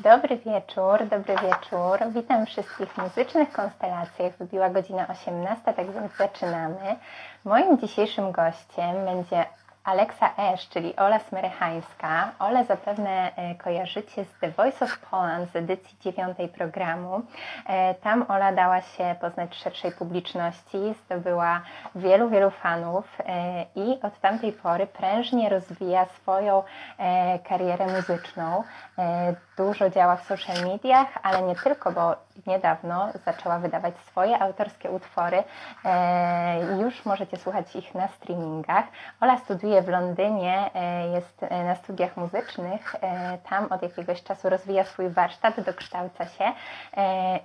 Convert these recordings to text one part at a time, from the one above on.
Dobry wieczór, dobry wieczór. Witam wszystkich w muzycznych konstelacjach. Wybiła godzina 18, tak więc zaczynamy. Moim dzisiejszym gościem będzie Aleksa Esz, czyli Ola Smerychańska. Ole zapewne e, kojarzycie z The Voice of Poland z edycji dziewiątej programu. E, tam Ola dała się poznać szerszej publiczności, zdobyła wielu, wielu fanów e, i od tamtej pory prężnie rozwija swoją karierę muzyczną. Dużo działa w social mediach, ale nie tylko, bo niedawno zaczęła wydawać swoje autorskie utwory. Już możecie słuchać ich na streamingach. Ola studiuje w Londynie, e, jest e, na studiach muzycznych. E, tam od jakiegoś czasu rozwija swój warsztat, dokształca się.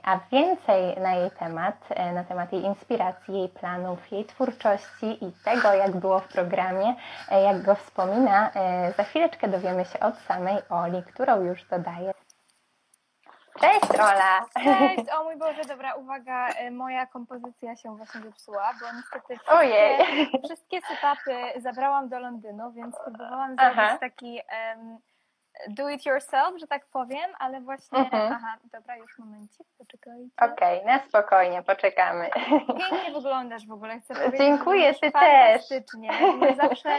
A więcej na jej temat, na temat jej inspiracji, jej planów, jej twórczości i tego, jak było w programie, jak go wspomina, za chwileczkę dowiemy się od samej Oli, którą już dodaję. Cześć Ola! Cześć! O mój Boże, dobra, uwaga, e, moja kompozycja się właśnie zepsuła, bo niestety wszystkie, Ojej. wszystkie setupy zabrałam do Londynu, więc próbowałam zrobić aha. taki um, do it yourself, że tak powiem, ale właśnie, mhm. aha, dobra, już momencik, poczekajcie. Okej, okay, na spokojnie, poczekamy. Pięknie wyglądasz w ogóle, chcę powiedzieć. Dziękuję, ty też. Zawsze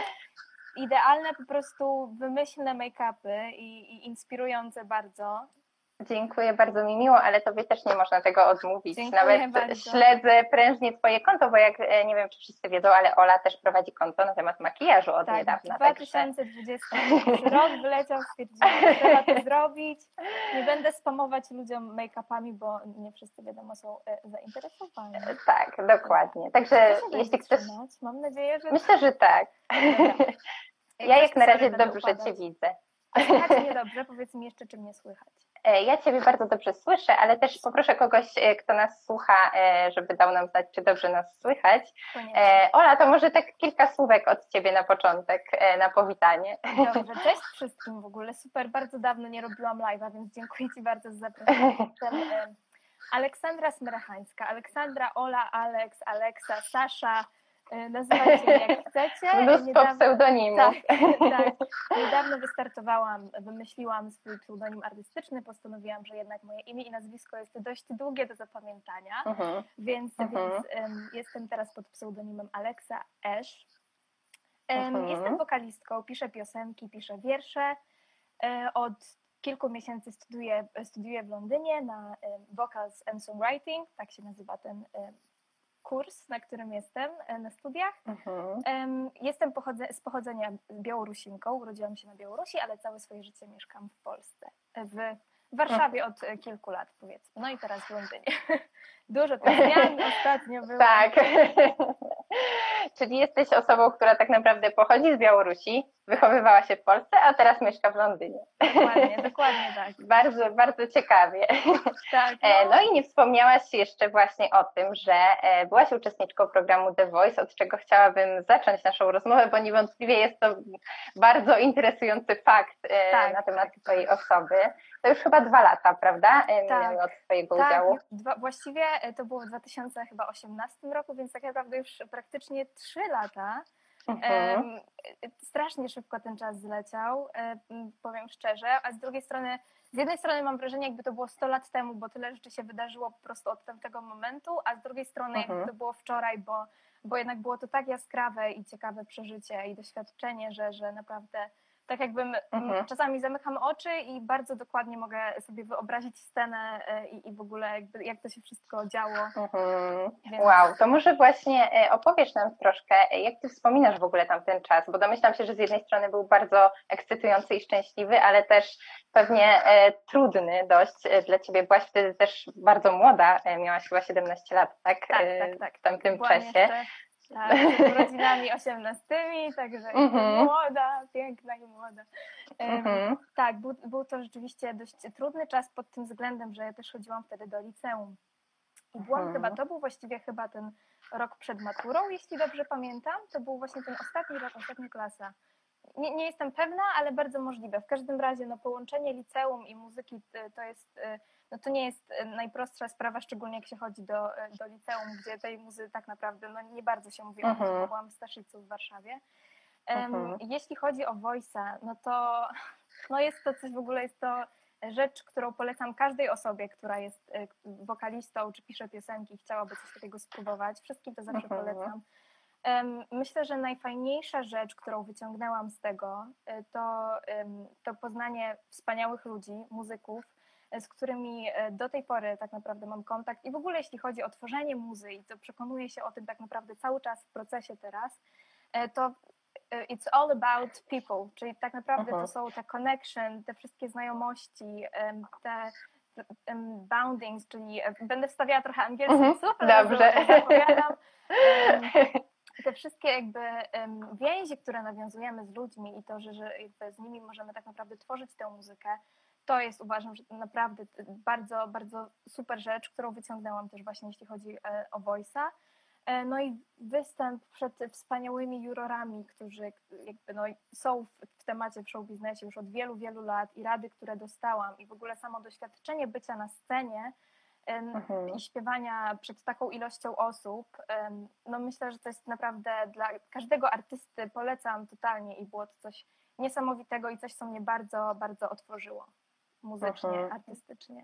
idealne po prostu wymyślne make-upy i, i inspirujące bardzo. Dziękuję, bardzo mi miło, ale tobie też nie można tego odmówić. Dziękuję Nawet bardzo. śledzę prężnie twoje konto, bo jak e, nie wiem, czy wszyscy wiedzą, ale Ola też prowadzi konto na temat makijażu od tak, niedawna. 2020 także... rok wyleciał, stwierdziłam, trzeba to zrobić. Nie będę spamować ludziom make-upami, bo nie wszyscy wiadomo są e, zainteresowani. E, tak, dokładnie. Także jeśli ktoś... Mam nadzieję, że... Myślę, że tak. ja jak na razie dobrze Cię widzę. Słychać mnie dobrze? Powiedz mi jeszcze, czy mnie słychać. E, ja Ciebie bardzo dobrze słyszę, ale też poproszę kogoś, e, kto nas słucha, e, żeby dał nam znać, czy dobrze nas słychać. Koniecznie. Ola, to może tak kilka słówek od Ciebie na początek, na powitanie. Dobrze, cześć wszystkim w ogóle. Super, bardzo dawno nie robiłam live'a, więc dziękuję Ci bardzo za zaproszenie. Aleksandra Smerachańska, Aleksandra, Ola, Aleks, Aleksa, Sasza, E, nazywajcie jak chcecie. Mnóstwo niedawno, pseudonimów. Tak, tak. Niedawno wystartowałam, wymyśliłam swój pseudonim artystyczny, postanowiłam, że jednak moje imię i nazwisko jest dość długie do zapamiętania, uh mhm. -huh. więc, uh -huh. więc um, jestem teraz pod pseudonimem Alexa Esz. Um, uh -huh. Jestem wokalistką, piszę piosenki, piszę wiersze. E, od kilku miesięcy studiuję, studiuję w Londynie na Vocals and Songwriting, tak się nazywa ten kurs, na którym jestem e, na studiach. Mhm. Jestem pochodze, z pochodzenia Białorusinką, urodziłam się na Białorusi, ale całe swoje życie mieszkam w Polsce, w Warszawie od e, kilku lat powiedzmy, no i teraz w Londynie. Dużo tych zmian ostatnio było. Tak. Czyli jesteś osobą, która tak naprawdę pochodzi z Białorusi, wychowywała się w Polsce, a teraz mieszka w Londynie. Dokładnie, dokładnie tak. bardzo, bardzo ciekawie. Tak, e, no. no i nie wspomniałaś jeszcze właśnie o tym, że e, byłaś uczestniczką programu The Voice, od czego chciałabym zacząć naszą rozmowę, bo niewątpliwie jest to bardzo interesujący fakt e, tak, na temat tak. Twojej osoby. To już chyba dwa lata, prawda? Tak, od Twojego tak, udziału. Dwa, właściwie to było w 2018 roku, więc tak naprawdę już praktycznie trzy lata. Mhm. Strasznie szybko ten czas zleciał, powiem szczerze, a z drugiej strony, z jednej strony mam wrażenie, jakby to było 100 lat temu, bo tyle rzeczy się wydarzyło po prostu od tamtego momentu, a z drugiej strony, jakby to było wczoraj, bo, bo jednak było to tak jaskrawe i ciekawe przeżycie i doświadczenie, że, że naprawdę tak jakbym mhm. czasami zamykam oczy i bardzo dokładnie mogę sobie wyobrazić scenę e, i, i w ogóle jakby, jak to się wszystko działo. Mhm. Więc... Wow, to może właśnie e, opowiesz nam troszkę, e, jak ty wspominasz w ogóle tam ten czas, bo domyślam się, że z jednej strony był bardzo ekscytujący i szczęśliwy, ale też pewnie trudny dość dla ciebie. Byłaś wtedy też bardzo młoda, miałaś chyba 17 lat, tak? Tak, tak, tak. W tamtym Byłam czasie. Jeszcze tak, urodzinami osiemnastymi, także mm-hmm. młoda, piękna i młoda. Mm-hmm. Tak, był, był to rzeczywiście dość trudny czas pod tym względem, że ja też chodziłam wtedy do liceum. I byłam mm-hmm. chyba, to był właściwie chyba ten rok przed maturą, jeśli dobrze pamiętam. To był właśnie ten ostatni rok, ostatnia klasa. Nie, nie jestem pewna, ale bardzo możliwe. W każdym razie no, połączenie liceum i muzyki to jest no to nie jest e, najprostsza sprawa, szczególnie jak się chodzi do, do liceum, gdzie tej muzy tak naprawdę no, nie bardzo się mówi. Uh -huh. Byłam w Staszicu w Warszawie. Uh -huh. Jeśli chodzi o Voice'a, no to no jest to coś w ogóle, jest to rzecz, którą polecam każdej osobie, która jest wokalistą czy pisze piosenki i chciałaby coś takiego spróbować. Wszystkim to zawsze mhm. polecam. Myślę, że najfajniejsza rzecz, którą wyciągnęłam z tego, to, to poznanie wspaniałych ludzi, muzyków, z którymi e, do tej pory tak naprawdę mam kontakt. I w ogóle jeśli chodzi o tworzenie muzy, i to przekonuję się o tym tak naprawdę cały czas w procesie teraz, e, to e, it's all about people, czyli tak naprawdę to są te connection, te wszystkie znajomości, te boundings, czyli będę wstawiała trochę angielskich mhm, słów, ale Dobrze. zapowiadam. te wszystkie jakby więzi, które nawiązujemy z ludźmi i to, że, że z nimi możemy tak naprawdę tworzyć tę muzykę, to jest uważam, że naprawdę bardzo, bardzo super rzecz, którą wyciągnęłam też właśnie jeśli chodzi e, o Voice'a. E, no i występ przed wspaniałymi jurorami, którzy jakby no są w, w temacie w show biznesie już od wielu, wielu lat i rady, które dostałam i w ogóle samo doświadczenie bycia na scenie mhm. i śpiewania przed taką ilością osób, no myślę, że to jest naprawdę dla każdego artysty polecam totalnie i było to coś niesamowitego i coś, co mnie bardzo, bardzo otworzyło muzycznie, mhm. artystycznie.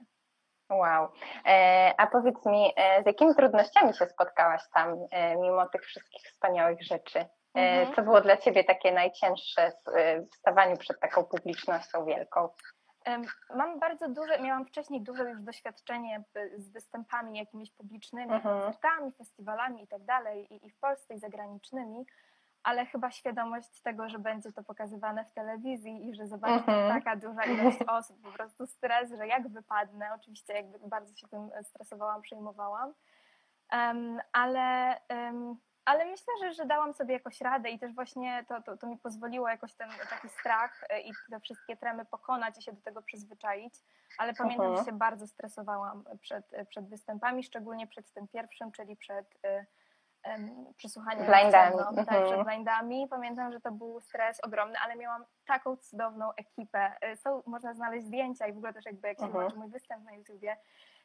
Wow. E, a powiedz mi, e, z jakimi trudnościami się spotkałaś tam, e, mimo tych wszystkich wspaniałych rzeczy? Mhm. Co było dla Ciebie takie najcięższe w stawaniu przed taką publicznością wielką? Mam bardzo duże, miałam wcześniej duże już doświadczenie z występami jakimiś publicznymi, mhm. koncertami, festiwalami i tak dalej, i w Polsce, i zagranicznymi, ale chyba świadomość tego, że będzie to pokazywane w telewizji i że zobaczy mhm. taka duża ilość osób, po prostu stres, że jak wypadnę, oczywiście jakby bardzo się tym stresowałam, przejmowałam, um, ale, um, ale myślę, że, że dałam sobie jakoś radę i też właśnie to, to, to mi pozwoliło jakoś ten taki strach e, i te wszystkie tremy pokonać i się do tego przyzwyczaić, ale pamiętam, mhm. że się bardzo stresowałam przed, przed występami, szczególnie przed tym pierwszym, czyli przed e, przesłuchania blindami. No, tak, przed mhm. blindami. Pamiętam, że to był stres ogromny, ale miałam taką cudowną ekipę. E, są, można znaleźć zdjęcia i w ogóle też jakby jak się mhm. zobaczy mój występ na YouTubie,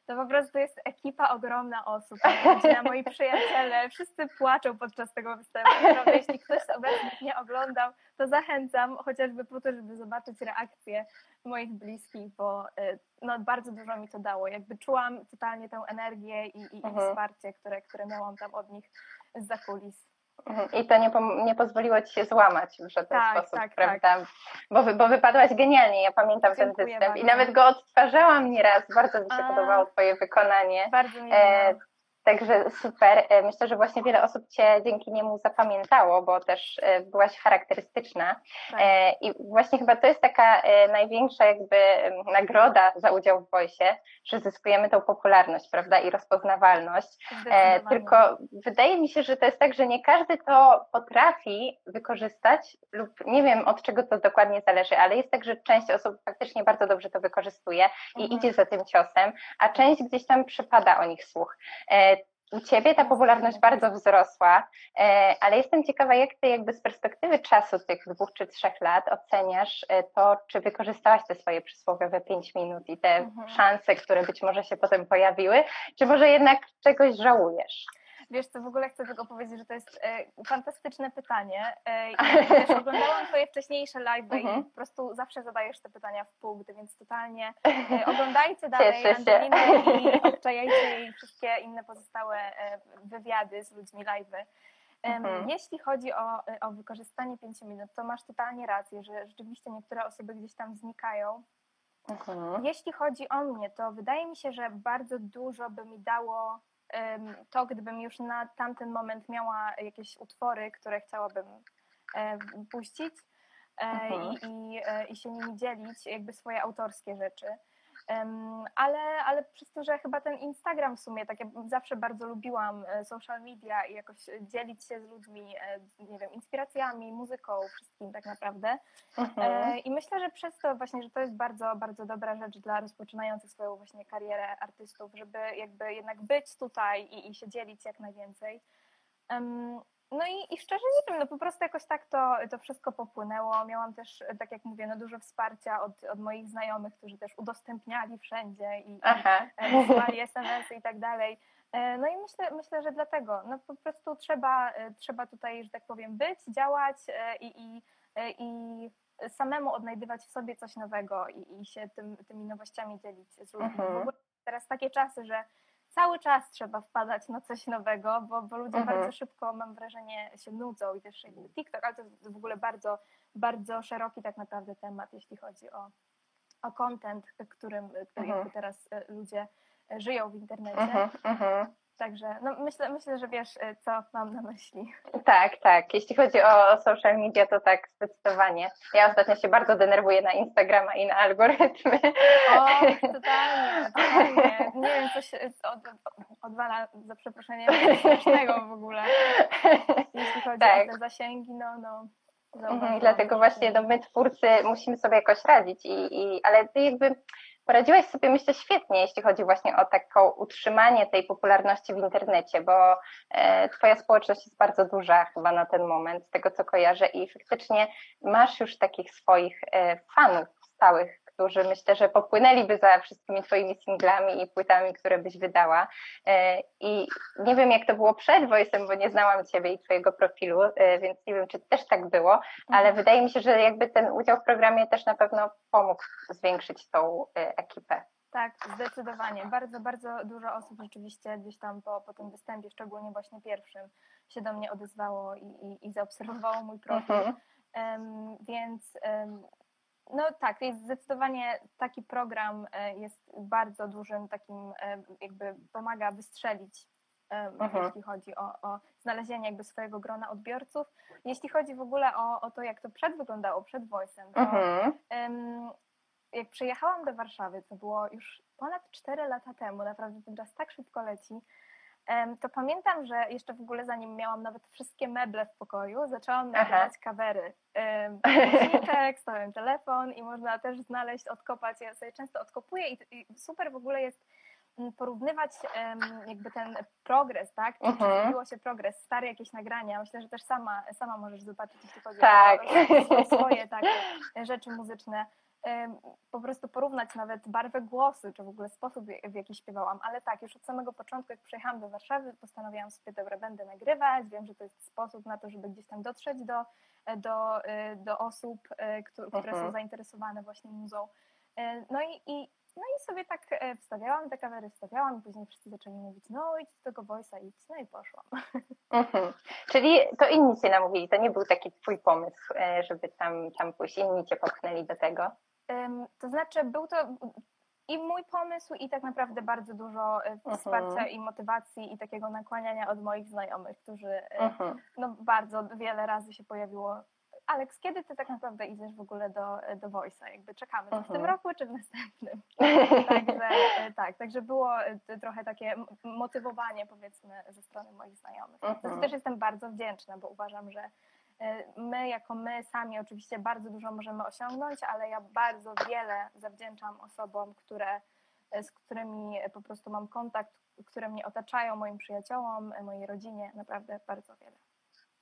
to po prostu jest ekipa ogromna osób, rodzina, moi przyjaciele, wszyscy płaczą podczas tego występu. Naprawdę, jeśli ktoś z obecnych nie oglądał, to zachęcam chociażby po to, żeby zobaczyć reakcję moich bliskich, bo y, no, bardzo dużo mi to dało. Jakby czułam totalnie tę energię i, i, mhm. i wsparcie, które, które miałam tam od nich z kulis. Mhm. I to nie, nie pozwoliło ci się złamać w żaden tak, sposób, tak, prawda? Tak. Bo, bo wypadłaś genialnie, ja pamiętam Dziękuję ten występ bardzo. i nawet go odtwarzałam nieraz, bardzo mi się A, podobało twoje wykonanie. Bardzo mi e, Także super. E, myślę, że właśnie wiele osób Cię dzięki niemu zapamiętało, bo też e, byłaś charakterystyczna. Tak. E, I właśnie chyba to jest taka największa jakby nagroda za udział w Voice, że zyskujemy tą popularność, prawda, i rozpoznawalność. Tylko wydaje mi się, że to jest tak, że nie każdy to potrafi wykorzystać lub nie wiem od czego to dokładnie zależy, ale jest tak, że część osób faktycznie bardzo dobrze to wykorzystuje i mhm. idzie za tym ciosem, a część gdzieś tam przypada o nich słuch u Ciebie ta popularność bardzo wzrosła, e, ale jestem ciekawa, jak Ty jakby z perspektywy czasu tych dwóch czy trzech lat oceniasz e, to, czy wykorzystałaś te swoje przysłowiowe pięć minut i te mhm. szanse, które być może się potem pojawiły, czy może jednak czegoś żałujesz? Wiesz co, w ogóle chcę tylko powiedzieć, że to jest e, fantastyczne pytanie. E, ja też oglądałam twoje wcześniejsze live mhm. i po prostu zawsze zadajesz te pytania w punkt, więc totalnie e, oglądajcie dalej Angelinę i odczajajcie jej wszystkie inne pozostałe e, wywiady z ludźmi live'y. Mhm. Jeśli chodzi o, o wykorzystanie 5 minut, to masz totalnie rację, że rzeczywiście niektóre osoby gdzieś tam znikają. Mhm. Jeśli chodzi o mnie, to wydaje mi się, że bardzo dużo by mi dało to gdybym już na tamten moment miała jakieś utwory, które chciałabym puścić e, mhm. i, i, e, i się nimi dzielić, jakby swoje autorskie rzeczy. Ale, ale przez to, że chyba ten Instagram w sumie, tak ja zawsze bardzo lubiłam social media i jakoś dzielić się z ludźmi, nie wiem, inspiracjami, muzyką, wszystkim tak naprawdę. Mhm. I myślę, że przez to właśnie, że to jest bardzo, bardzo dobra rzecz dla rozpoczynających swoją właśnie karierę artystów, żeby jakby jednak być tutaj i, i się dzielić jak najwięcej. No i, i szczerze nie wiem, no po prostu jakoś tak to, to wszystko popłynęło. Miałam też, tak jak mówię, no dużo wsparcia od, od moich znajomych, którzy też udostępniali wszędzie i, i wysłali SMS-y i tak dalej. E, no i myślę, myślę, że dlatego, no po prostu trzeba, e, trzeba tutaj, że tak powiem, być, działać e, i, i, i samemu odnajdywać w sobie coś nowego i, i się tym, tymi nowościami dzielić z ludźmi. Mhm. Teraz takie czasy, że cały czas trzeba wpadać na coś nowego, bo, bo ludzie mhm. bardzo szybko, mam wrażenie, się nudzą i też TikTok, ale to jest w ogóle bardzo, bardzo szeroki tak naprawdę temat, jeśli chodzi o, o content, którym, który mhm. teraz e, ludzie e, żyją w internecie. Mhm, mhm. Także no myślę, myślę, że wiesz, y, co mam na myśli. Tak, tak. Jeśli chodzi o social media, to tak, zdecydowanie. Ja ostatnio się bardzo denerwuję na Instagrama i na algorytmy. O, totalnie, totalnie. Nie wiem, coś od, odwala, za przeproszeniem, strasznego w ogóle. Jeśli chodzi tak. o te zasięgi, no, no. Mhm, dlatego właśnie no, my twórcy musimy sobie jakoś radzić, i, i, ale jakby Poradziłaś sobie, myślę, świetnie, jeśli chodzi właśnie o taką utrzymanie tej popularności w internecie, bo e, Twoja społeczność jest bardzo duża chyba na ten moment, z tego co kojarzę, i faktycznie masz już takich swoich e, fanów stałych, którzy myślę, że popłynęliby za wszystkimi Twoimi singlami i płytami, które byś wydała. E, I nie wiem, jak to było przed Voice'em, bo nie znałam Ciebie i Twojego profilu, e, więc nie wiem, czy też tak było, ale mhm. wydaje mi się, że jakby ten udział w programie też na pewno pomógł zwiększyć tą e, ekipę. Tak, zdecydowanie. Bardzo, bardzo dużo osób rzeczywiście gdzieś tam po, po tym występie, szczególnie właśnie pierwszym, się do mnie odezwało i, i, i zaobserwowało mój profil. Um, więc um, no tak, jest zdecydowanie taki program e, jest bardzo dużym takim, e, jakby pomaga wystrzelić, mhm. jeśli chodzi o, o znalezienie jakby swojego grona odbiorców. Jeśli chodzi w ogóle o, o to, jak to przed wyglądało, przed Voice'em, to um, jak przyjechałam do Warszawy, to było już ponad 4 lata temu, naprawdę ten czas tak szybko leci, to pamiętam, że jeszcze w ogóle zanim miałam nawet wszystkie meble w pokoju, zaczęłam nagrywać kawery. Głośniczek, stawiam telefon i można też znaleźć, odkopać. Ja sobie często odkopuję i, i super w ogóle jest mm, porównywać jakby ten progres, tak? Czy, uh -huh. mhm. się progres, stare jakieś nagrania. Myślę, że też sama, sama możesz zobaczyć, jeśli chodzi tak. o, o swoje takie rzeczy muzyczne po prostu porównać nawet barwę głosu, czy w ogóle sposób, w jaki śpiewałam, ale tak, już od samego początku, jak przyjechałam do Warszawy, postanowiłam sobie, dobra, będę nagrywać, wiem, że to jest sposób na to, żeby gdzieś tam dotrzeć do, do, e, do osób, e, które, które są mhm. zainteresowane właśnie muzą. E, no i, i, no i sobie tak wstawiałam te kawery, wstawiałam i później wszyscy zaczęli mówić, no idź do tego voice'a, idź, no i poszłam. Mhm. Czyli to inni cię namówili, to nie był taki twój pomysł, żeby tam, tam pójść, inni cię popchnęli do tego? To znaczy, był to i mój pomysł, i tak naprawdę bardzo dużo e, mhm. wsparcia uh -huh. i motywacji i takiego nakłaniania od moich znajomych, którzy uh e, -huh. Mhm. no, bardzo wiele razy się pojawiło. Aleks, kiedy ty tak naprawdę idziesz w ogóle do, e, do Voice'a? Jakby czekamy, uh -huh. w tym mhm. roku czy w następnym? także, tak, także było trochę takie motywowanie powiedzmy ze strony moich znajomych. Też jestem bardzo wdzięczna, bo uważam, że my, jako my sami, oczywiście bardzo dużo możemy osiągnąć, ale ja bardzo wiele zawdzięczam osobom, które, e, z którymi po prostu mam kontakt, które mnie otaczają, moim przyjaciołom, mojej rodzinie, naprawdę bardzo wiele.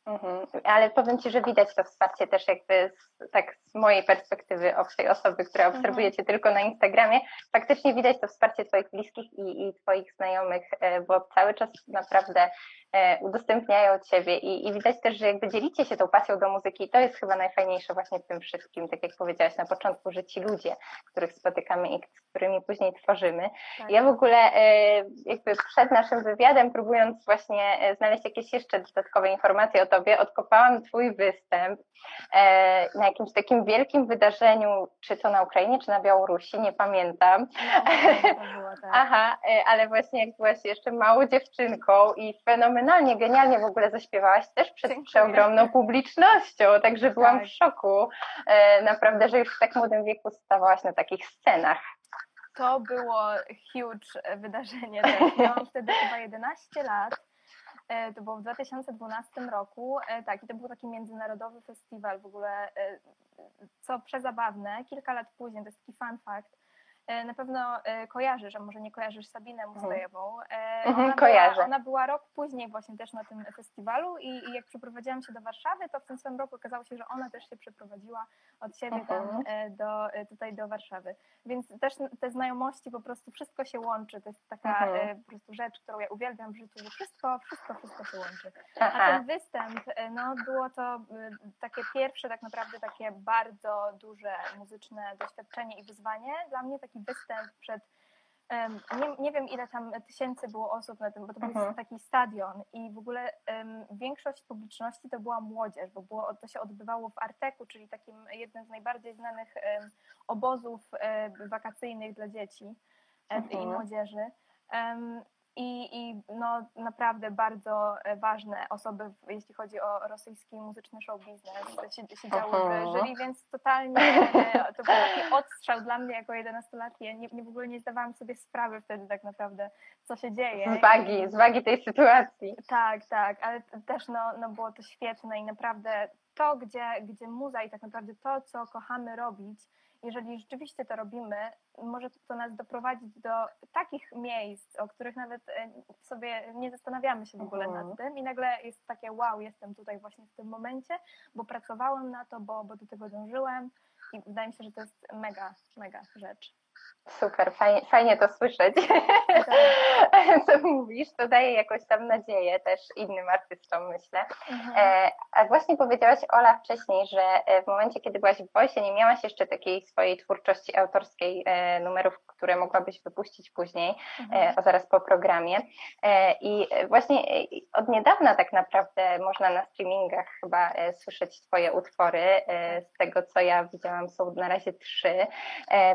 Mhm. Ale powiem Ci, że widać to wsparcie też jakby z, tak z mojej perspektywy obcej osoby, która mhm. obserwuje Cię tylko na Instagramie. Faktycznie widać to wsparcie Twoich bliskich i, i Twoich znajomych, e, bo cały czas naprawdę E, udostępniają Ciebie i, i widać też, że jakby dzielicie się tą pasją do muzyki i to jest chyba najfajniejsze właśnie w tym wszystkim, tak jak powiedziałaś na początku, że ci ludzie, których spotykamy i z którymi później tworzymy. Tak. Ja w ogóle e, jakby przed naszym wywiadem, próbując właśnie e, znaleźć jakieś jeszcze dodatkowe informacje o Tobie, odkopałam Twój występ na jakimś takim wielkim wydarzeniu, czy to na Ukrainie, czy na Białorusi, nie pamiętam. No, było, tak. Aha, ale właśnie jak byłaś jeszcze małą dziewczynką i fenomenalnie fenomenalnie, genialnie w ogóle zaśpiewałaś też przed przeogromną publicznością, także byłam tak. w szoku. E, naprawdę, że już w tak młodym wieku stawałaś na takich scenach. To było huge wydarzenie. Tak. Miałam wtedy chyba 11 lat. E, to było w 2012 roku. E, tak, i to był taki międzynarodowy festiwal w ogóle, co przezabawne. Kilka lat później, to jest taki fun fact, E, na pewno e, kojarzysz, a może nie kojarzysz Sabinę mhm. Mustajewą. Mhm, ona, kojarzę. Była, ona była rok później właśnie też na tym festiwalu i, i, jak przeprowadziłam się do Warszawy, to w tym samym roku okazało się, że ona też się przeprowadziła od siebie mhm. tam do, tutaj do Warszawy. Więc też te znajomości, po prostu wszystko się łączy. To jest taka mhm. po prostu rzecz, którą ja uwielbiam w życiu, że wszystko, wszystko, wszystko się łączy. Aha. A ten występ, no było to takie pierwsze tak naprawdę takie bardzo duże muzyczne doświadczenie i wyzwanie. Dla mnie taki występ przed nie, nie wiem ile tam tysięcy było osób na tym, bo to był mhm. taki stadion i w ogóle um, większość publiczności to była młodzież, bo było, to się odbywało w Arteku, czyli takim jednym z najbardziej znanych um, obozów um, wakacyjnych dla dzieci mhm. i młodzieży. I, I no, naprawdę bardzo e, ważne osoby, jeśli chodzi o rosyjski muzyczny show biznes, siedziały w jury, więc totalnie e, to był taki odstrzał dla mnie jako 11-latki. nie, nie, w ogóle nie zdawałam sobie sprawy wtedy tak naprawdę, co się dzieje. Z wagi, z wagi tej sytuacji. Tak, tak, ale też no, no było to świetne i naprawdę to, gdzie, gdzie muza i tak naprawdę to, co kochamy robić, jeżeli rzeczywiście to robimy, może to nas doprowadzić do takich miejsc, o których nawet e, sobie nie zastanawiamy się w ogóle nad mhm. tym i nagle jest takie wow, jestem tutaj właśnie w tym momencie, bo pracowałem na to, bo, bo do tego dążyłem i wydaje mi się, że to jest mega, mega rzecz. Super, fajnie, fajnie to słyszeć, co mówisz. To daje jakąś tam nadzieję też innym artystom, myślę. Mhm. E, a właśnie powiedziałaś, Ola, wcześniej, że e, w momencie, kiedy byłaś w Voice, nie miałaś jeszcze takiej swojej twórczości autorskiej, e, numerów, które mogłabyś wypuścić później, mhm. zaraz po programie. I właśnie od niedawna tak naprawdę można na streamingach chyba słyszeć Twoje utwory. Z tego, co ja widziałam, są na razie trzy.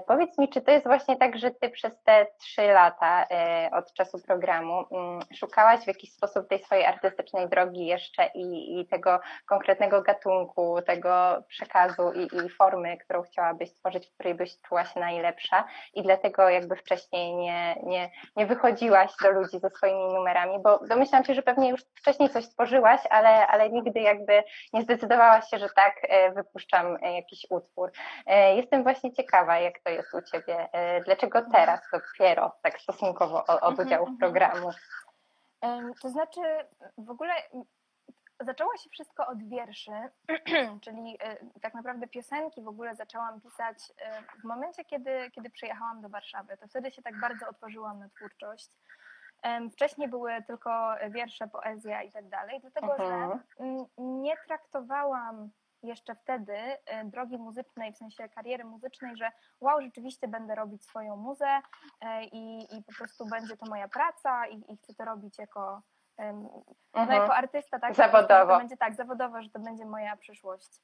Powiedz mi, czy to jest właśnie tak, że ty przez te trzy lata e, od czasu programu mm, szukałaś w jakiś sposób tej swojej artystycznej drogi jeszcze i, i tego konkretnego gatunku, tego przekazu i, i, formy, którą chciałabyś stworzyć, w której byś czuła się najlepsza i dlatego jakby wcześniej nie, nie, nie wychodziłaś do ludzi ze swoimi numerami, bo domyślam się, że pewnie już wcześniej coś stworzyłaś, ale, ale nigdy jakby nie zdecydowałaś się, że tak, e, wypuszczam jakiś utwór. E, jestem właśnie ciekawa, jak to jest u Ciebie Dlaczego teraz dopiero tak stosunkowo od mhm, udziału w mhm. programu? To znaczy w ogóle zaczęło się wszystko od wierszy, czyli e, tak naprawdę piosenki w ogóle zaczęłam pisać e, w momencie, kiedy, kiedy przyjechałam do Warszawy. To wtedy się tak bardzo otworzyłam na twórczość. Wcześniej były tylko wiersze, poezja i tak dalej, dlatego że mhm. nie traktowałam jeszcze wtedy e, drogi muzycznej, w sensie kariery muzycznej, że wow, rzeczywiście będę robić swoją muzę e, i, i po prostu będzie to moja praca i, i chcę to robić jako, no, mhm. jako artysta, tak? Zawodowo. To będzie tak, zawodowo, że to będzie moja przyszłość.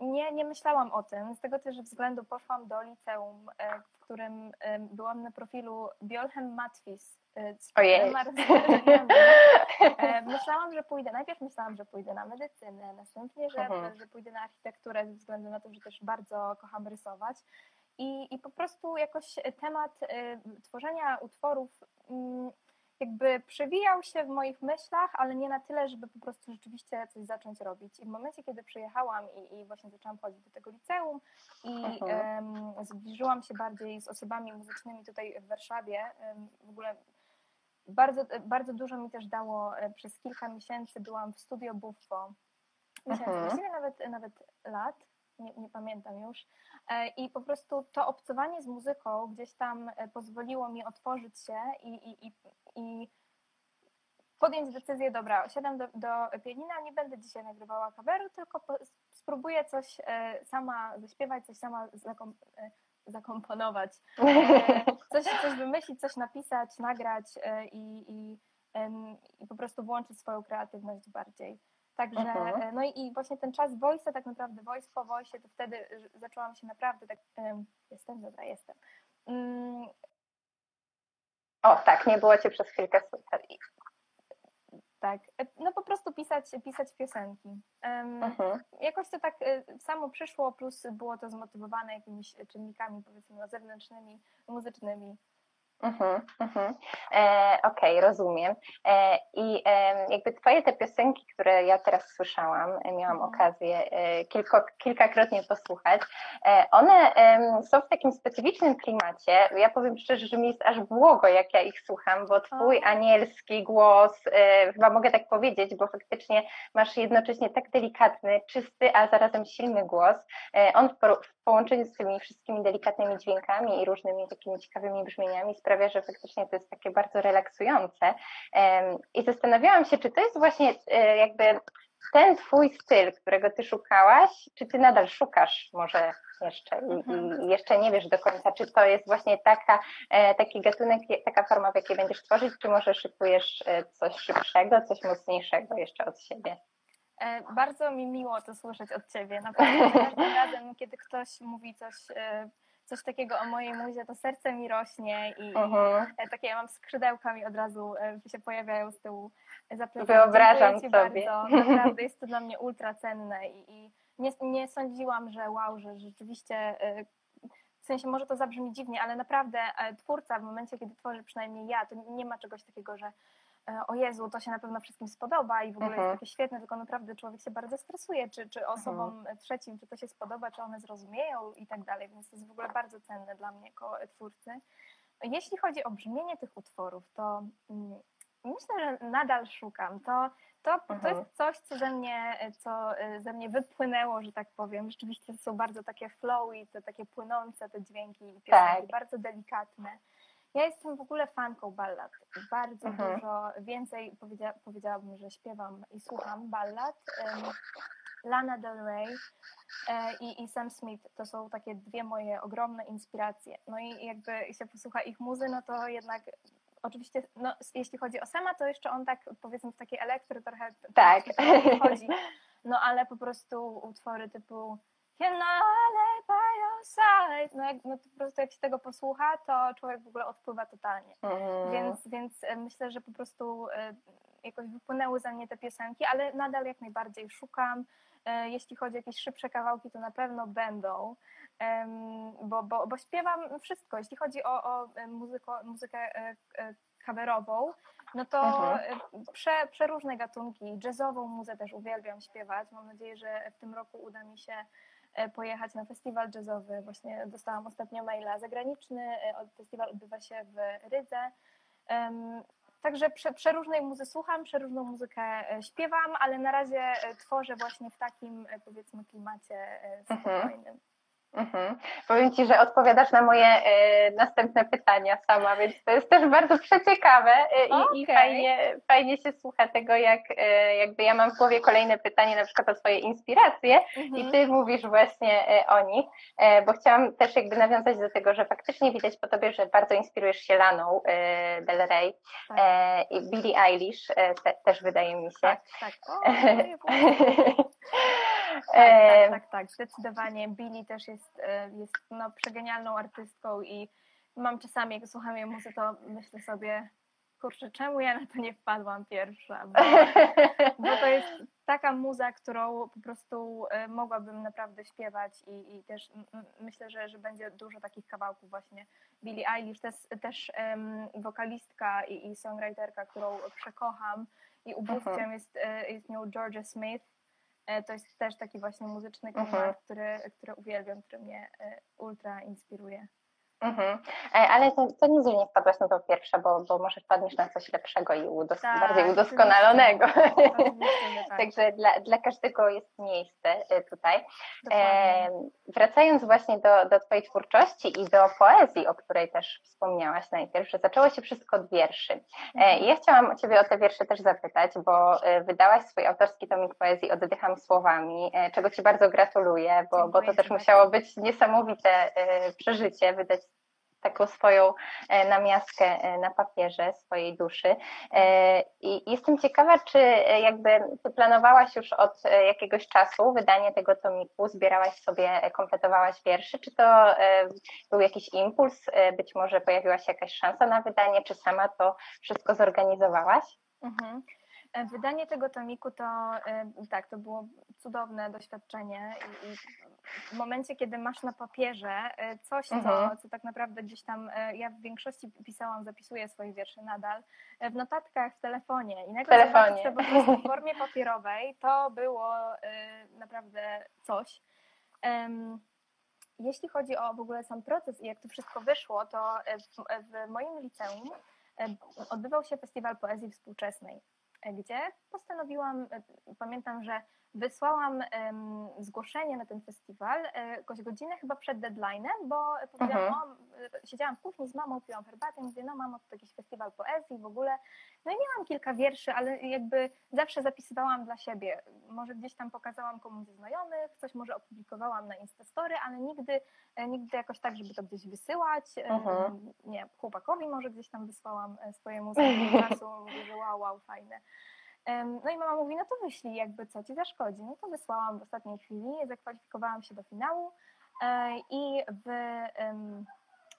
Nie, nie myślałam o tym, z tego też względu poszłam do liceum, e, w którym byłam na profilu Biolhem Matwis, z Ojej. E, myślałam, że pójdę, najpierw myślałam, że pójdę na medycynę, następnie, że, mhm. że pójdę na architekturę ze względu na to, że też bardzo kocham rysować. I, i po prostu jakoś temat tworzenia utworów y, jakby przewijał się w moich myślach, ale nie na tyle, żeby po prostu rzeczywiście coś zacząć robić. I w momencie, kiedy przyjechałam i, i właśnie zaczęłam chodzić do tego liceum i um, zbliżyłam się bardziej z osobami muzycznymi tutaj w Warszawie, um, w ogóle bardzo, bardzo dużo mi też dało e, przez kilka miesięcy byłam w studio Buffo. Miesięcy, mhm. właściwie nawet, nawet lat, nie, nie, pamiętam już. E, I po prostu to obcowanie z muzyką gdzieś tam e, pozwoliło mi otworzyć się i, i, i, i podjąć decyzję, dobra, siadam do, do pianina, nie będę dzisiaj nagrywała kaweru, tylko po, spróbuję coś sama zaśpiewać, coś sama zakom, zakomponować, e, coś, coś wymyślić, coś napisać, nagrać e, i, i, i po prostu włączyć swoją kreatywność bardziej. Także, mhm. E, no i, i, właśnie ten czas voice, tak naprawdę voice po voice, to wtedy zaczęłam się naprawdę tak, jestem, dobra, jestem. O, tak, nie było Cię przez chwilkę słychać tak. E, no po prostu pisać, pisać piosenki. Um, mhm. Jakoś to tak e, samo przyszło, plus było to zmotywowane jakimiś czynnikami powiedzmy zewnętrznymi, muzycznymi. Mhm, mhm. E, Okej, okay, rozumiem. E, I e, jakby twoje te piosenki, które ja teraz słyszałam, e, miałam mhm. okazję kilko, kilkakrotnie posłuchać, one są w takim specyficznym klimacie. Ja powiem szczerze, że mi jest aż błogo, jak ja ich słucham, bo twój anielski głos, chyba mogę tak powiedzieć, bo faktycznie masz jednocześnie tak delikatny, czysty, a zarazem silny głos. On w połączeniu z tymi wszystkimi delikatnymi dźwiękami i różnymi takimi ciekawymi brzmieniami sprawia, że faktycznie to jest takie bardzo relaksujące. I zastanawiałam się, czy to jest właśnie e, jakby ten twój styl, którego ty szukałaś, czy ty nadal szukasz może jeszcze i, mhm. i jeszcze nie wiesz do końca, czy to jest właśnie taka, e, taki gatunek, taka forma, w jakiej będziesz tworzyć, czy może szykujesz e, coś szybszego, coś mocniejszego jeszcze od siebie? Bardzo mi miło to słyszeć od Ciebie. Naprawdę każdym razem, kiedy ktoś mówi coś coś takiego o mojej muzie, to serce mi rośnie i, i takie ja mam skrzydełka mi od razu e, się pojawiają z tyłu za Wyobrażam sobie. Bardzo. Naprawdę jest to dla mnie ultra cenne i, i nie, nie sądziłam, że wow, że rzeczywiście e, w sensie może to zabrzmi dziwnie, ale naprawdę e, twórca w momencie, kiedy tworzy przynajmniej ja, to nie ma czegoś takiego, że o Jezu, to się na pewno wszystkim spodoba i w ogóle mhm. jest takie świetne, tylko naprawdę człowiek się bardzo stresuje, czy, czy osobom mhm. trzecim, czy to się spodoba, czy one zrozumieją i tak dalej, więc to jest w ogóle bardzo cenne dla mnie jako twórcy. Jeśli chodzi o brzmienie tych utworów, to mm, myślę, że nadal szukam. To, to, mhm. to jest coś, co ze mnie, co e, ze mnie wypłynęło, że tak powiem. Rzeczywiście to są bardzo takie flowy, te takie płynące te dźwięki piosenki, tak. bardzo delikatne. Ja jestem w ogóle fanką ballad. Bardzo mhm. dużo więcej powiedzia, powiedziałabym, że śpiewam i słucham ballad. Um, Lana Del Rey e, i, i Sam Smith to są takie dwie moje ogromne inspiracje. No i jakby się posłucha ich muzy, no to jednak oczywiście, no, jeśli chodzi o Sama, to jeszcze on tak powiedzmy w takiej elektry trochę tak. chodzi. No ale po prostu utwory typu by your side. No, jak, no to po prostu jak się tego posłucha, to człowiek w ogóle odpływa totalnie. Mm. Więc, więc e, myślę, że po prostu e, jakoś wypłynęły za mnie te piosenki, ale nadal jak najbardziej szukam. E, jeśli chodzi o jakieś szybsze kawałki, to na pewno będą, bo, bo, bo śpiewam wszystko. Jeśli chodzi o, o muzyko, muzykę coverową, no to mhm. prze, przeróżne gatunki. Jazzową muzę też uwielbiam śpiewać. Mam nadzieję, że w tym roku uda mi się pojechać na festiwal jazzowy. Właśnie dostałam ostatnio maila zagraniczny. E, festiwal odbywa się w Rydze. Także prze, przeróżnej muzy słucham, przeróżną muzykę e, śpiewam, ale na razie tworzę właśnie w takim powiedzmy klimacie mhm. spokojnym. Mhm. Mhm. Powiem Ci, że odpowiadasz na moje y, następne pytania sama, więc to jest też bardzo przeciekawe y, okay. i, fajnie, fajnie się słucha tego, jak y, jakby ja mam w głowie kolejne pytanie na przykład o Twoje inspiracje mhm. i Ty mówisz właśnie o nich, bo chciałam też jakby nawiązać do tego, że faktycznie widać po Tobie, że bardzo inspirujesz się Laną Del Rey tak. i Billie Eilish te, też wydaje mi się. Tak, tak. O, tak, tak, tak, tak, zdecydowanie. Billy też jest, e, jest no, przegenialną artystką i mam czasami, jak słucham jej muzyki, to myślę sobie, kurczę, czemu ja na to nie wpadłam pierwsza? Bo, bo to jest taka muza, którą po prostu e, mogłabym naprawdę śpiewać i, i też myślę, że, że będzie dużo takich kawałków właśnie. Billie Eilish też, też um, wokalistka i, i songwriterka, którą przekocham i ubóstwem -huh. jest, e, jest nią Georgia Smith, E, to jest też taki właśnie muzyczny mhm. -huh. który, który uwielbiam, który mnie e, ultra inspiruje. Mhm. E, ale to, to nie, że nie wpadłaś na to pierwsze, bo, bo może wpadniesz na coś lepszego i udos tak, bardziej udoskonalonego. Tak. Także dla, dla każdego jest miejsce e, tutaj. E, wracając właśnie do, do Twojej twórczości i do poezji, o której też wspomniałaś najpierw, że zaczęło się wszystko od wierszy. E, mhm. ja chciałam Ciebie o te wiersze też zapytać, bo e, wydałaś swój autorski tomik poezji Oddycham słowami, czego Ci bardzo gratuluję, bo, bo to też musiało być niesamowite przeżycie, wydać taką swoją e, namiastkę e, na papierze swojej duszy. E, I jestem ciekawa, czy jakby ty planowałaś już od jakiegoś czasu wydanie tego tomiku, zbierałaś sobie, kompletowałaś wierszy, czy to był jakiś impuls, być może pojawiła się jakaś szansa na wydanie, czy sama to wszystko zorganizowałaś? Mhm. Wydanie tego tomiku to tak, to było cudowne doświadczenie i, i w momencie, kiedy masz na papierze coś, mhm. co, co tak naprawdę gdzieś tam, ja w większości pisałam, zapisuję swoje wiersze nadal, w notatkach w telefonie i nagle telefonie. to po prostu w formie papierowej, to było naprawdę coś. Jeśli chodzi o w ogóle sam proces i jak to wszystko wyszło, to w, w moim liceum odbywał się festiwal poezji współczesnej, gdzie postanowiłam, pamiętam, że wysłałam um, zgłoszenie na ten festiwal e, jakąś godzinę chyba przed deadline'em, bo powiedziałam, mhm. o, e, siedziałam w kuchni z mamą, piłam herbatę i mówię, no mamo, to jakiś festiwal poezji w ogóle. No i miałam kilka wierszy, ale jakby zawsze zapisywałam dla siebie. Może gdzieś tam pokazałam komuś ze znajomych, coś może opublikowałam na Instastory, ale nigdy, e, nigdy jakoś tak, żeby to gdzieś wysyłać. Mhm. Nie, chłopakowi może gdzieś tam wysłałam swojemu z czasu, mówię, że wow, wow, fajne. No i mama mówi, no to wyślij jakby co ci zaszkodzi. No to wysłałam w ostatniej chwili, zakwalifikowałam się do finału e, i w,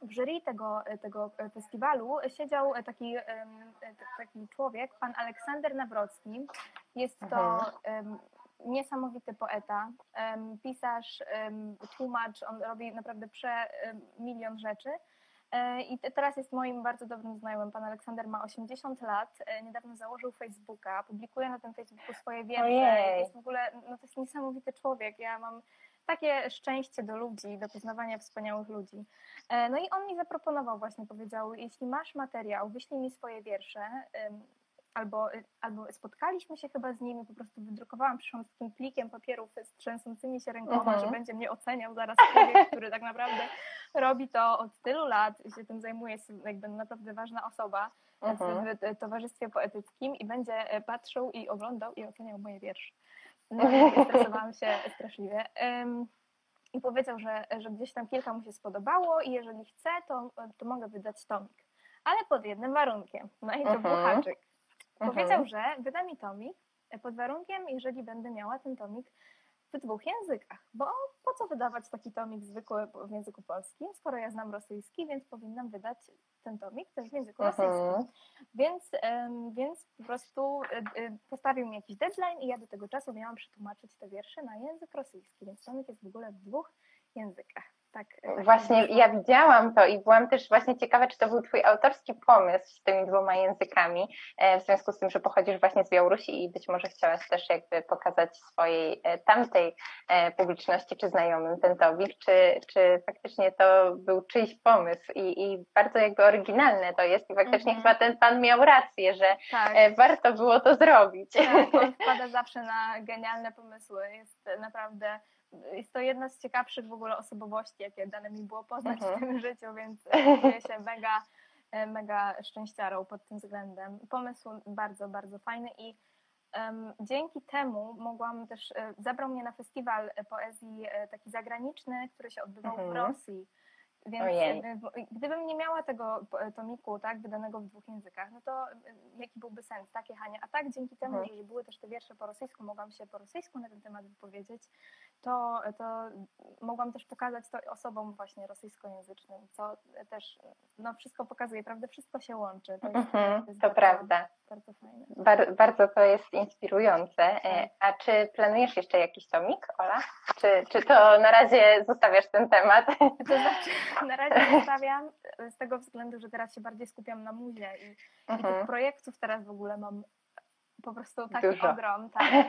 w jury tego, tego festiwalu siedział taki, taki człowiek, pan Aleksander Nawrocki. Jest to mhm. niesamowity poeta, pisarz, tłumacz, on robi naprawdę prze milion rzeczy. E, I teraz jest moim bardzo dobrym znajomym. Pan Aleksander ma 80 lat, e, niedawno założył Facebooka, publikuje na tym Facebooku swoje wiersze. Jest w ogóle, no to jest niesamowity człowiek. Ja mam takie szczęście do ludzi, do poznawania wspaniałych ludzi. E, no i on mi zaproponował właśnie, powiedział, jeśli masz materiał, wyślij mi swoje wiersze, albo, albo spotkaliśmy się chyba z nimi, po prostu wydrukowałam, przyszłam z takim plikiem papierów z trzęsącymi się rękoma, że mhm. będzie mnie oceniał zaraz człowiek, który tak naprawdę robi to od tylu lat się tym zajmuje, jest jakby naprawdę ważna osoba uh-huh. w towarzystwie poetyckim i będzie e, patrzył i oglądał i oceniał moje wiersze. No, stresowałam się straszliwie. Um, i powiedział, że, że gdzieś tam kilka mu się spodobało i jeżeli chce, to, to mogę wydać tomik. Ale pod jednym warunkiem. No i to uh-huh. był mhm. Powiedział, że wyda mi tomik e, pod warunkiem, jeżeli będę miała ten tomik w dwóch językach, bo po co wydawać taki tomik zwykły w języku polskim, skoro ja znam rosyjski, więc powinnam wydać ten tomik też w języku mhm. rosyjskim. Więc, więc po prostu e, e, postawił mi jakiś deadline i ja do tego czasu miałam przetłumaczyć te wiersze na język rosyjski, więc tomik jest w ogóle w dwóch językach. Tak, tak właśnie ja widziałam to i byłam też właśnie ciekawa, czy to był Twój autorski pomysł z tymi dwoma językami, e, w związku z tym, że pochodzisz właśnie z Białorusi i być może chciałaś też jakby pokazać swojej e, tamtej e, publiczności czy znajomym ten towik, czy, czy faktycznie to był czyjś pomysł i, i bardzo jakby oryginalne to jest i faktycznie -hmm. chyba ten Pan miał rację, że tak. warto było to zrobić. Tak, on wpada zawsze na genialne pomysły, jest naprawdę jest to jedna z ciekawszych w ogóle osobowości, jakie dane mi było poznać mhm. w tym życiu, więc czuję się mega, e, mega szczęściarą pod tym względem. Pomysł bardzo, bardzo fajny i um, dzięki temu mogłam też, e, zabrał mnie na festiwal poezji e, taki zagraniczny, który się odbywał mhm. w Rosji więc Ojej. gdybym nie miała tego tomiku, tak, wydanego w dwóch językach, no to jaki byłby sens, tak, jechania? A tak dzięki temu, mhm. że były też te wiersze po rosyjsku, mogłam się po rosyjsku na ten temat wypowiedzieć, to, to mogłam też pokazać to osobom właśnie rosyjskojęzycznym, co też no, wszystko pokazuje, prawda? Wszystko się łączy. To, jest, mhm, to, jest to bardzo, prawda. Bardzo fajne. Bar bardzo to jest inspirujące. E, tak. A czy planujesz jeszcze jakiś tomik, Ola? Czy, czy to na razie zostawiasz ten temat? To znaczy, na razie zostawiam z tego względu, że teraz się bardziej skupiam na muzie i, mhm. i tych mhm. projektów teraz w ogóle mam po prostu taki Dużo. ogrom. Tak.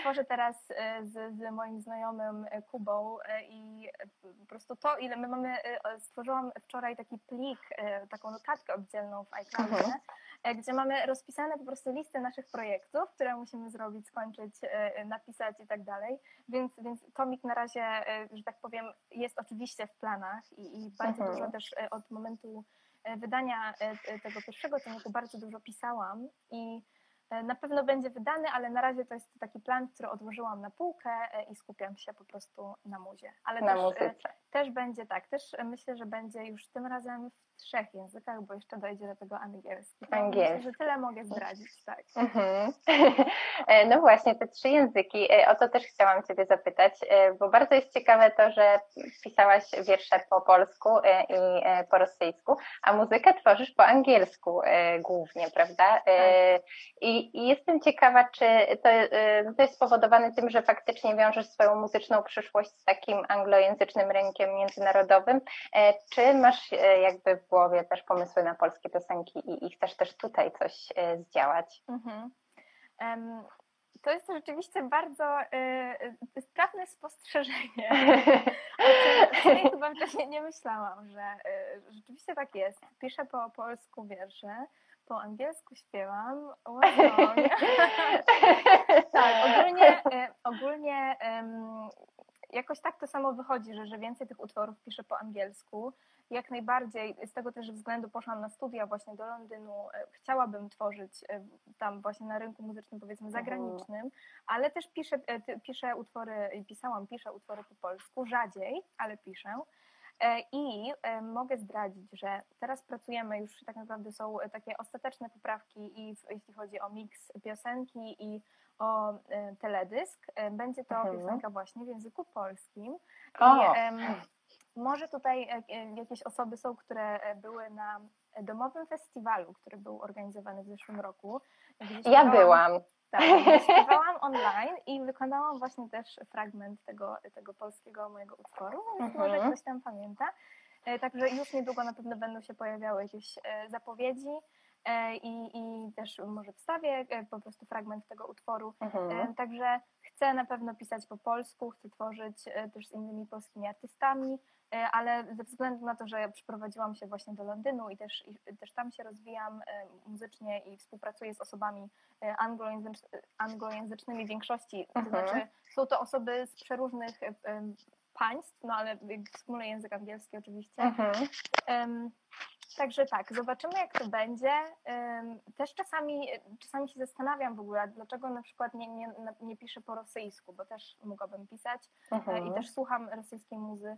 Tworzę teraz e, z, z moim znajomym e, Kubą e, i po prostu to, ile my mamy, stworzyłam wczoraj taki plik, taką notatkę oddzielną w iCloudzie, mhm. gdzie mamy rozpisane po prostu listy naszych projektów, które musimy zrobić, skończyć, napisać i tak dalej. Więc, więc tomik na razie, że tak powiem, jest oczywiście w planach i, i bardzo mhm. dużo też od momentu wydania tego pierwszego tomiku bardzo dużo pisałam i na pewno będzie wydany, ale na razie to jest taki plan, który odłożyłam na półkę e, i skupiam się po prostu na muzie. Ale na też, muzyce. też będzie tak, też myślę, że będzie już tym razem w trzech językach, bo jeszcze dojdzie do tego angielski. Angielski. Myślę, że tyle mogę zdradzić, tak. Mhm. E, no właśnie, te trzy języki, e, o to też chciałam Ciebie zapytać, e, bo bardzo jest ciekawe to, że pisałaś wiersze po polsku i po rosyjsku, a muzykę tworzysz po angielsku głównie, prawda? Tak. I, I, jestem ciekawa, czy to, to jest spowodowane tym, że faktycznie wiążesz swoją muzyczną przyszłość z takim anglojęzycznym rynkiem międzynarodowym, czy masz jakby w głowie też pomysły na polskie piosenki i, i chcesz też tutaj coś zdziałać? Mhm. Um, to jest rzeczywiście bardzo y, sprawne spostrzeżenie. o czym chyba wcześniej nie myślałam, że y, rzeczywiście tak jest. Piszę po polsku wiersze, po angielsku śpiewam. Wow. tak, ogólnie, y, ogólnie jakoś tak to samo wychodzi, że, że więcej tych utworów piszę po angielsku jak najbardziej. Z tego też względu poszłam na studia właśnie do Londynu. E, chciałabym tworzyć e, tam właśnie na rynku muzycznym, powiedzmy mhm. zagranicznym, ale też piszę, e, piszę utwory, pisałam, piszę utwory po polsku, rzadziej, ale piszę. I mogę zdradzić, że teraz pracujemy, już tak naprawdę są takie ostateczne poprawki i jeśli chodzi o miks piosenki i o teledysk. Będzie to mhm. piosenka właśnie w języku polskim. I, może tutaj e, e, jakieś osoby są, które e, były na domowym festiwalu, który był organizowany w zeszłym roku. Ja byłam. Tak, śpiewałam online i wykonałam właśnie też fragment tego, tego polskiego mojego utworu, więc mhm. może ktoś tam pamięta. Także już niedługo na pewno będą się pojawiały jakieś zapowiedzi i, i też może wstawię po prostu fragment tego utworu. Mhm. Także chcę na pewno pisać po polsku, chcę tworzyć też z innymi polskimi artystami. E, ale ze względu na to, że przyprowadziłam się właśnie do Londynu i też, i też tam się rozwijam e, muzycznie i współpracuję z osobami e, anglojęzycz, anglojęzycznymi w większości, to mhm. znaczy są to osoby z przeróżnych państw, no ale wspólny język angielski oczywiście. Um, Także tak, zobaczymy jak to będzie. Też czasami, czasami się zastanawiam w ogóle, dlaczego na przykład nie, nie, nie piszę po rosyjsku, bo też mogłabym pisać mhm. i też słucham rosyjskiej muzy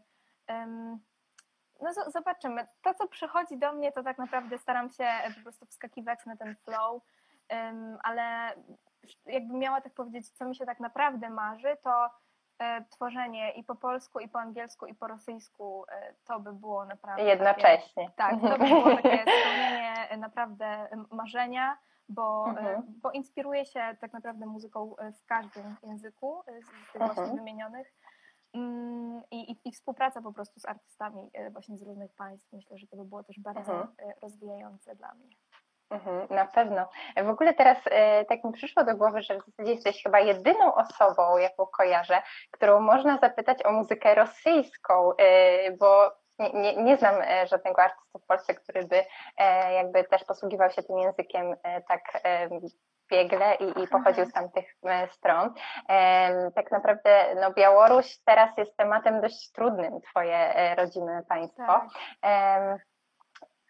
no zobaczymy. To, co przychodzi do mnie, to tak naprawdę staram się po prostu wskakiwać na ten flow, ale jakbym miała tak powiedzieć, co mi się tak naprawdę marzy, to tworzenie i po polsku, i po angielsku, i po rosyjsku, e, to by było naprawdę. Jednocześnie. Takie, tak, to by było takie spełnienie naprawdę marzenia, bo, e, mhm. bo inspiruję się tak naprawdę muzyką w każdym języku z tych mhm. właśnie wymienionych. Mm, I, i, I, współpraca po prostu z artystami e, właśnie z różnych państw. Myślę, że to by było też bardzo mhm. E, rozwijające dla mnie. Mhm, na pewno. W ogóle teraz e, tak mi przyszło do głowy, że w zasadzie jesteś chyba jedyną osobą, jaką kojarzę, którą można zapytać o muzykę rosyjską, e, bo nie, nie, nie, znam e, żadnego artysty w Polsce, który by jakby też posługiwał się tym językiem tak biegle i, i pochodził z tamtych e, stron. Tak naprawdę no, Białoruś teraz jest tematem dość trudnym, twoje rodzime państwo. Tak.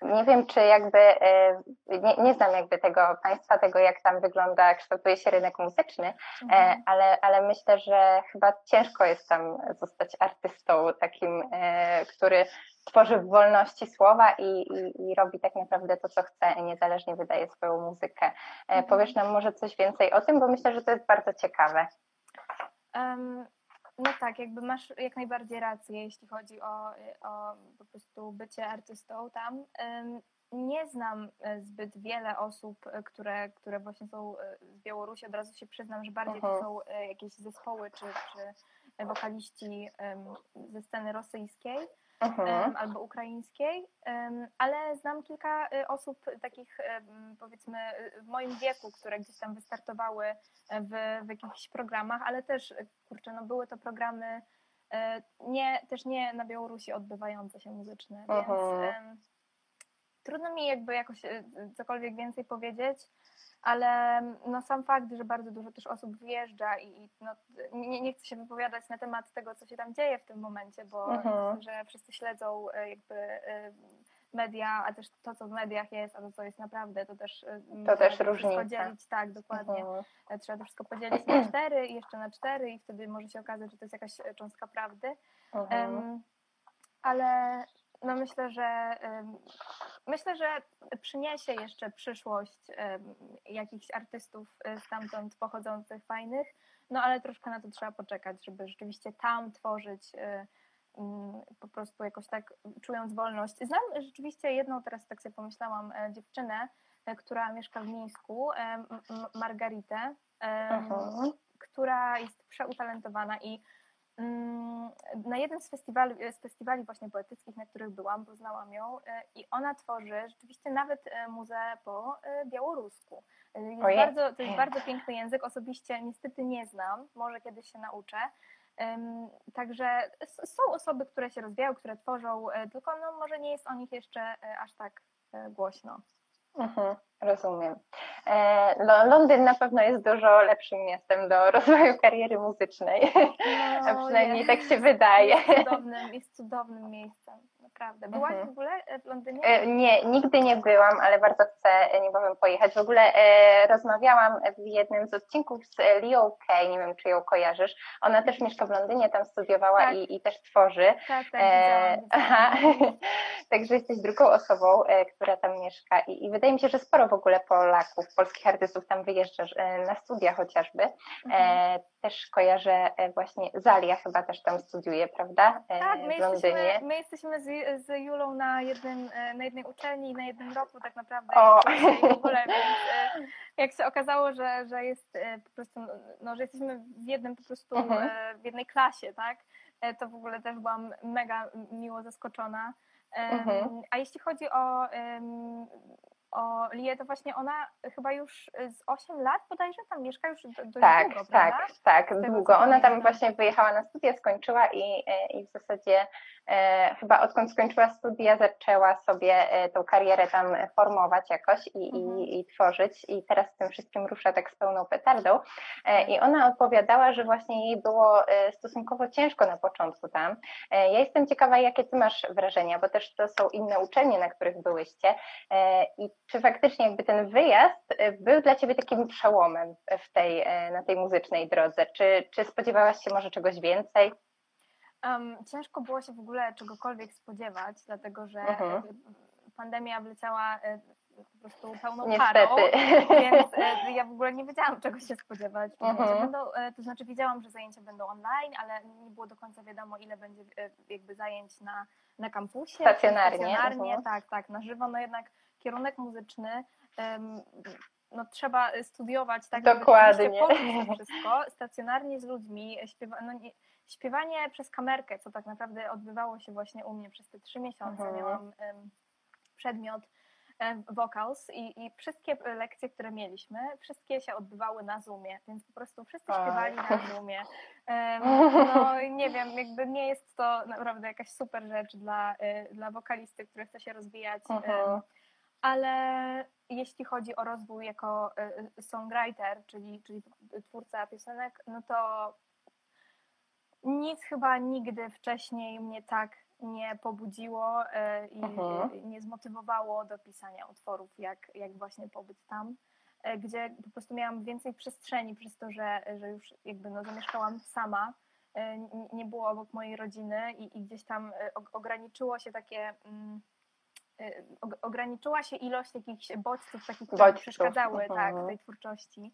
Nie wiem, czy jakby, e, nie, nie znam jakby tego państwa, tego jak tam wygląda, kształtuje się rynek muzyczny, mhm. ale, ale myślę, że chyba ciężko jest tam zostać artystą takim, który tworzy w wolności słowa i, i, i, robi tak naprawdę to, co chce niezależnie wydaje swoją muzykę. E, mhm. Powiesz nam może coś więcej o tym, bo myślę, że to jest bardzo ciekawe. Um, no tak, jakby masz jak najbardziej rację, jeśli chodzi o, o po prostu bycie artystą tam. Nie znam e, zbyt wiele osób, e, które, które właśnie są z Białorusi. Od razu się przyznam, że bardziej to mhm. są jakieś zespoły czy, czy wokaliści ze sceny rosyjskiej um, albo ukraińskiej, um, ale znam kilka y, osób takich powiedzmy w moim wieku, które gdzieś tam wystartowały w, w jakichś programach, ale też kurczę, no były to programy e, nie, też nie na Białorusi odbywające się muzyczne, więc trudno mi jakby jakoś cokolwiek więcej powiedzieć ale no, sam fakt, że bardzo dużo też osób wyjeżdża i no, nie, nie chcę się wypowiadać na temat tego, co się tam dzieje w tym momencie, bo mhm. myślę, że wszyscy śledzą e, jakby e, media, a też to, co w mediach jest, a to, co jest naprawdę, to też e, to też różnica. podzielić, tak, dokładnie. Mhm. Trzeba to wszystko podzielić na cztery i jeszcze na cztery i wtedy może się okazać, że to jest jakaś cząstka prawdy. Mhm. Um, ale no myślę, że myślę, że przyniesie jeszcze przyszłość jakichś artystów e, stamtąd pochodzących, fajnych, no ale troszkę na to trzeba poczekać, żeby rzeczywiście tam tworzyć e, mm, po prostu jakoś tak czując wolność. Znam rzeczywiście jedną, teraz tak sobie pomyślałam, e, dziewczynę, która mieszka w Mińsku, Margaritę, która jest przeutalentowana i na jednym z festiwali, z festiwali właśnie poetyckich, na których byłam, poznałam ją e, i ona tworzy rzeczywiście nawet e, muzeę po e, białorusku. Jest bardzo, to jest bardzo piękny język, osobiście niestety nie znam, może kiedyś się nauczę. Także są osoby, które się rozwijają, które tworzą, tylko no może nie jest o nich jeszcze aż tak głośno. Mhm, rozumiem. E, Londyn na pewno jest dużo lepszym miastem do rozwoju kariery muzycznej. No, A przynajmniej tak się wydaje. Jest cudownym, jest cudownym miejscem, naprawdę. Byłaś mhm. w ogóle w Londynie? E, nie, nigdy nie byłam, ale bardzo chcę niebawem pojechać. W ogóle e, rozmawiałam w jednym z odcinków z Leo Kay, nie wiem czy ją kojarzysz. Ona też mieszka w Londynie, tam studiowała tak. i, i, też tworzy. Tak, tak, e, Aha. Także jesteś drugą osobą, e, która tam mieszka i, i wydaje mi się, że sporo w ogóle Polaków, polskich artystów tam wyjeżdża e, na studia chociażby. E, mhm. Też kojarzę właśnie Zalia chyba też tam studiuje, prawda? Tak, my jesteśmy, my jesteśmy z, z Julą na, jednym, na jednej uczelni, na jednym roku tak naprawdę. O. W ogóle, więc jak się okazało, że, że jest po prostu, no, że jesteśmy w jednym po prostu, mhm. w jednej klasie, tak? To w ogóle też byłam mega miło zaskoczona. Mhm. A jeśli chodzi o o Lię, to właśnie ona chyba już z 8 lat bodajże tam mieszka już dość tak, długo, Tak, prawda? tak, długo. Ona tam właśnie wyjechała na studia, skończyła i, e, i w zasadzie e, chyba odkąd skończyła studia zaczęła sobie e, tą karierę tam formować jakoś i, mhm. i, i, tworzyć i teraz z tym wszystkim rusza tak z pełną petardą e, i ona opowiadała, że właśnie jej było e, stosunkowo ciężko na początku tam. E, ja jestem ciekawa, jakie ty masz wrażenia, bo też to są inne uczelnie, na których byłyście i czy faktycznie jakby ten wyjazd y, był dla Ciebie takim przełomem w tej, e, na tej muzycznej drodze? Czy, czy spodziewałaś się może czegoś więcej? Um, ciężko było się w ogóle czegokolwiek spodziewać, dlatego że mhm. pandemia wleciała po prostu pełną Niestety. parą, więc ja w ogóle nie wiedziałam czego się spodziewać. Mhm. Będą, to znaczy wiedziałam, że zajęcia będą online, ale nie było do końca wiadomo ile będzie jakby zajęć na, na kampusie. Stacjonarnie. Stacjonarnie, mhm. tak, tak, na żywo, no jednak kierunek muzyczny no, trzeba studiować tak, Dokładnie. żeby wszystko stacjonarnie z ludźmi, śpiewa, no, nie, śpiewanie przez kamerkę, co tak naprawdę odbywało się właśnie u mnie przez te trzy miesiące. Mhm. Miałam um, przedmiot um, vocals i, i, wszystkie lekcje, które mieliśmy, wszystkie się odbywały na Zoomie, więc po prostu wszyscy śpiewali na Zoomie. Um, no nie wiem, jakby nie jest to naprawdę jakaś super rzecz dla, y, dla wokalisty, który chce się rozwijać. Mhm ale jeśli chodzi o rozwój jako e, e, songwriter, czyli, czyli twórca piosenek, no to nic chyba nigdy wcześniej mnie tak nie pobudziło e, i mhm. nie zmotywowało do pisania utworów, jak, jak właśnie pobyt tam, gdzie po prostu miałam więcej przestrzeni przez to, że, że już jakby no zamieszkałam sama, nie było obok mojej rodziny i, i gdzieś tam ograniczyło się takie mm, Y, ograniczyła się ilość jakichś bodźców, takich, które bodźców. przeszkadzały tak, tej twórczości.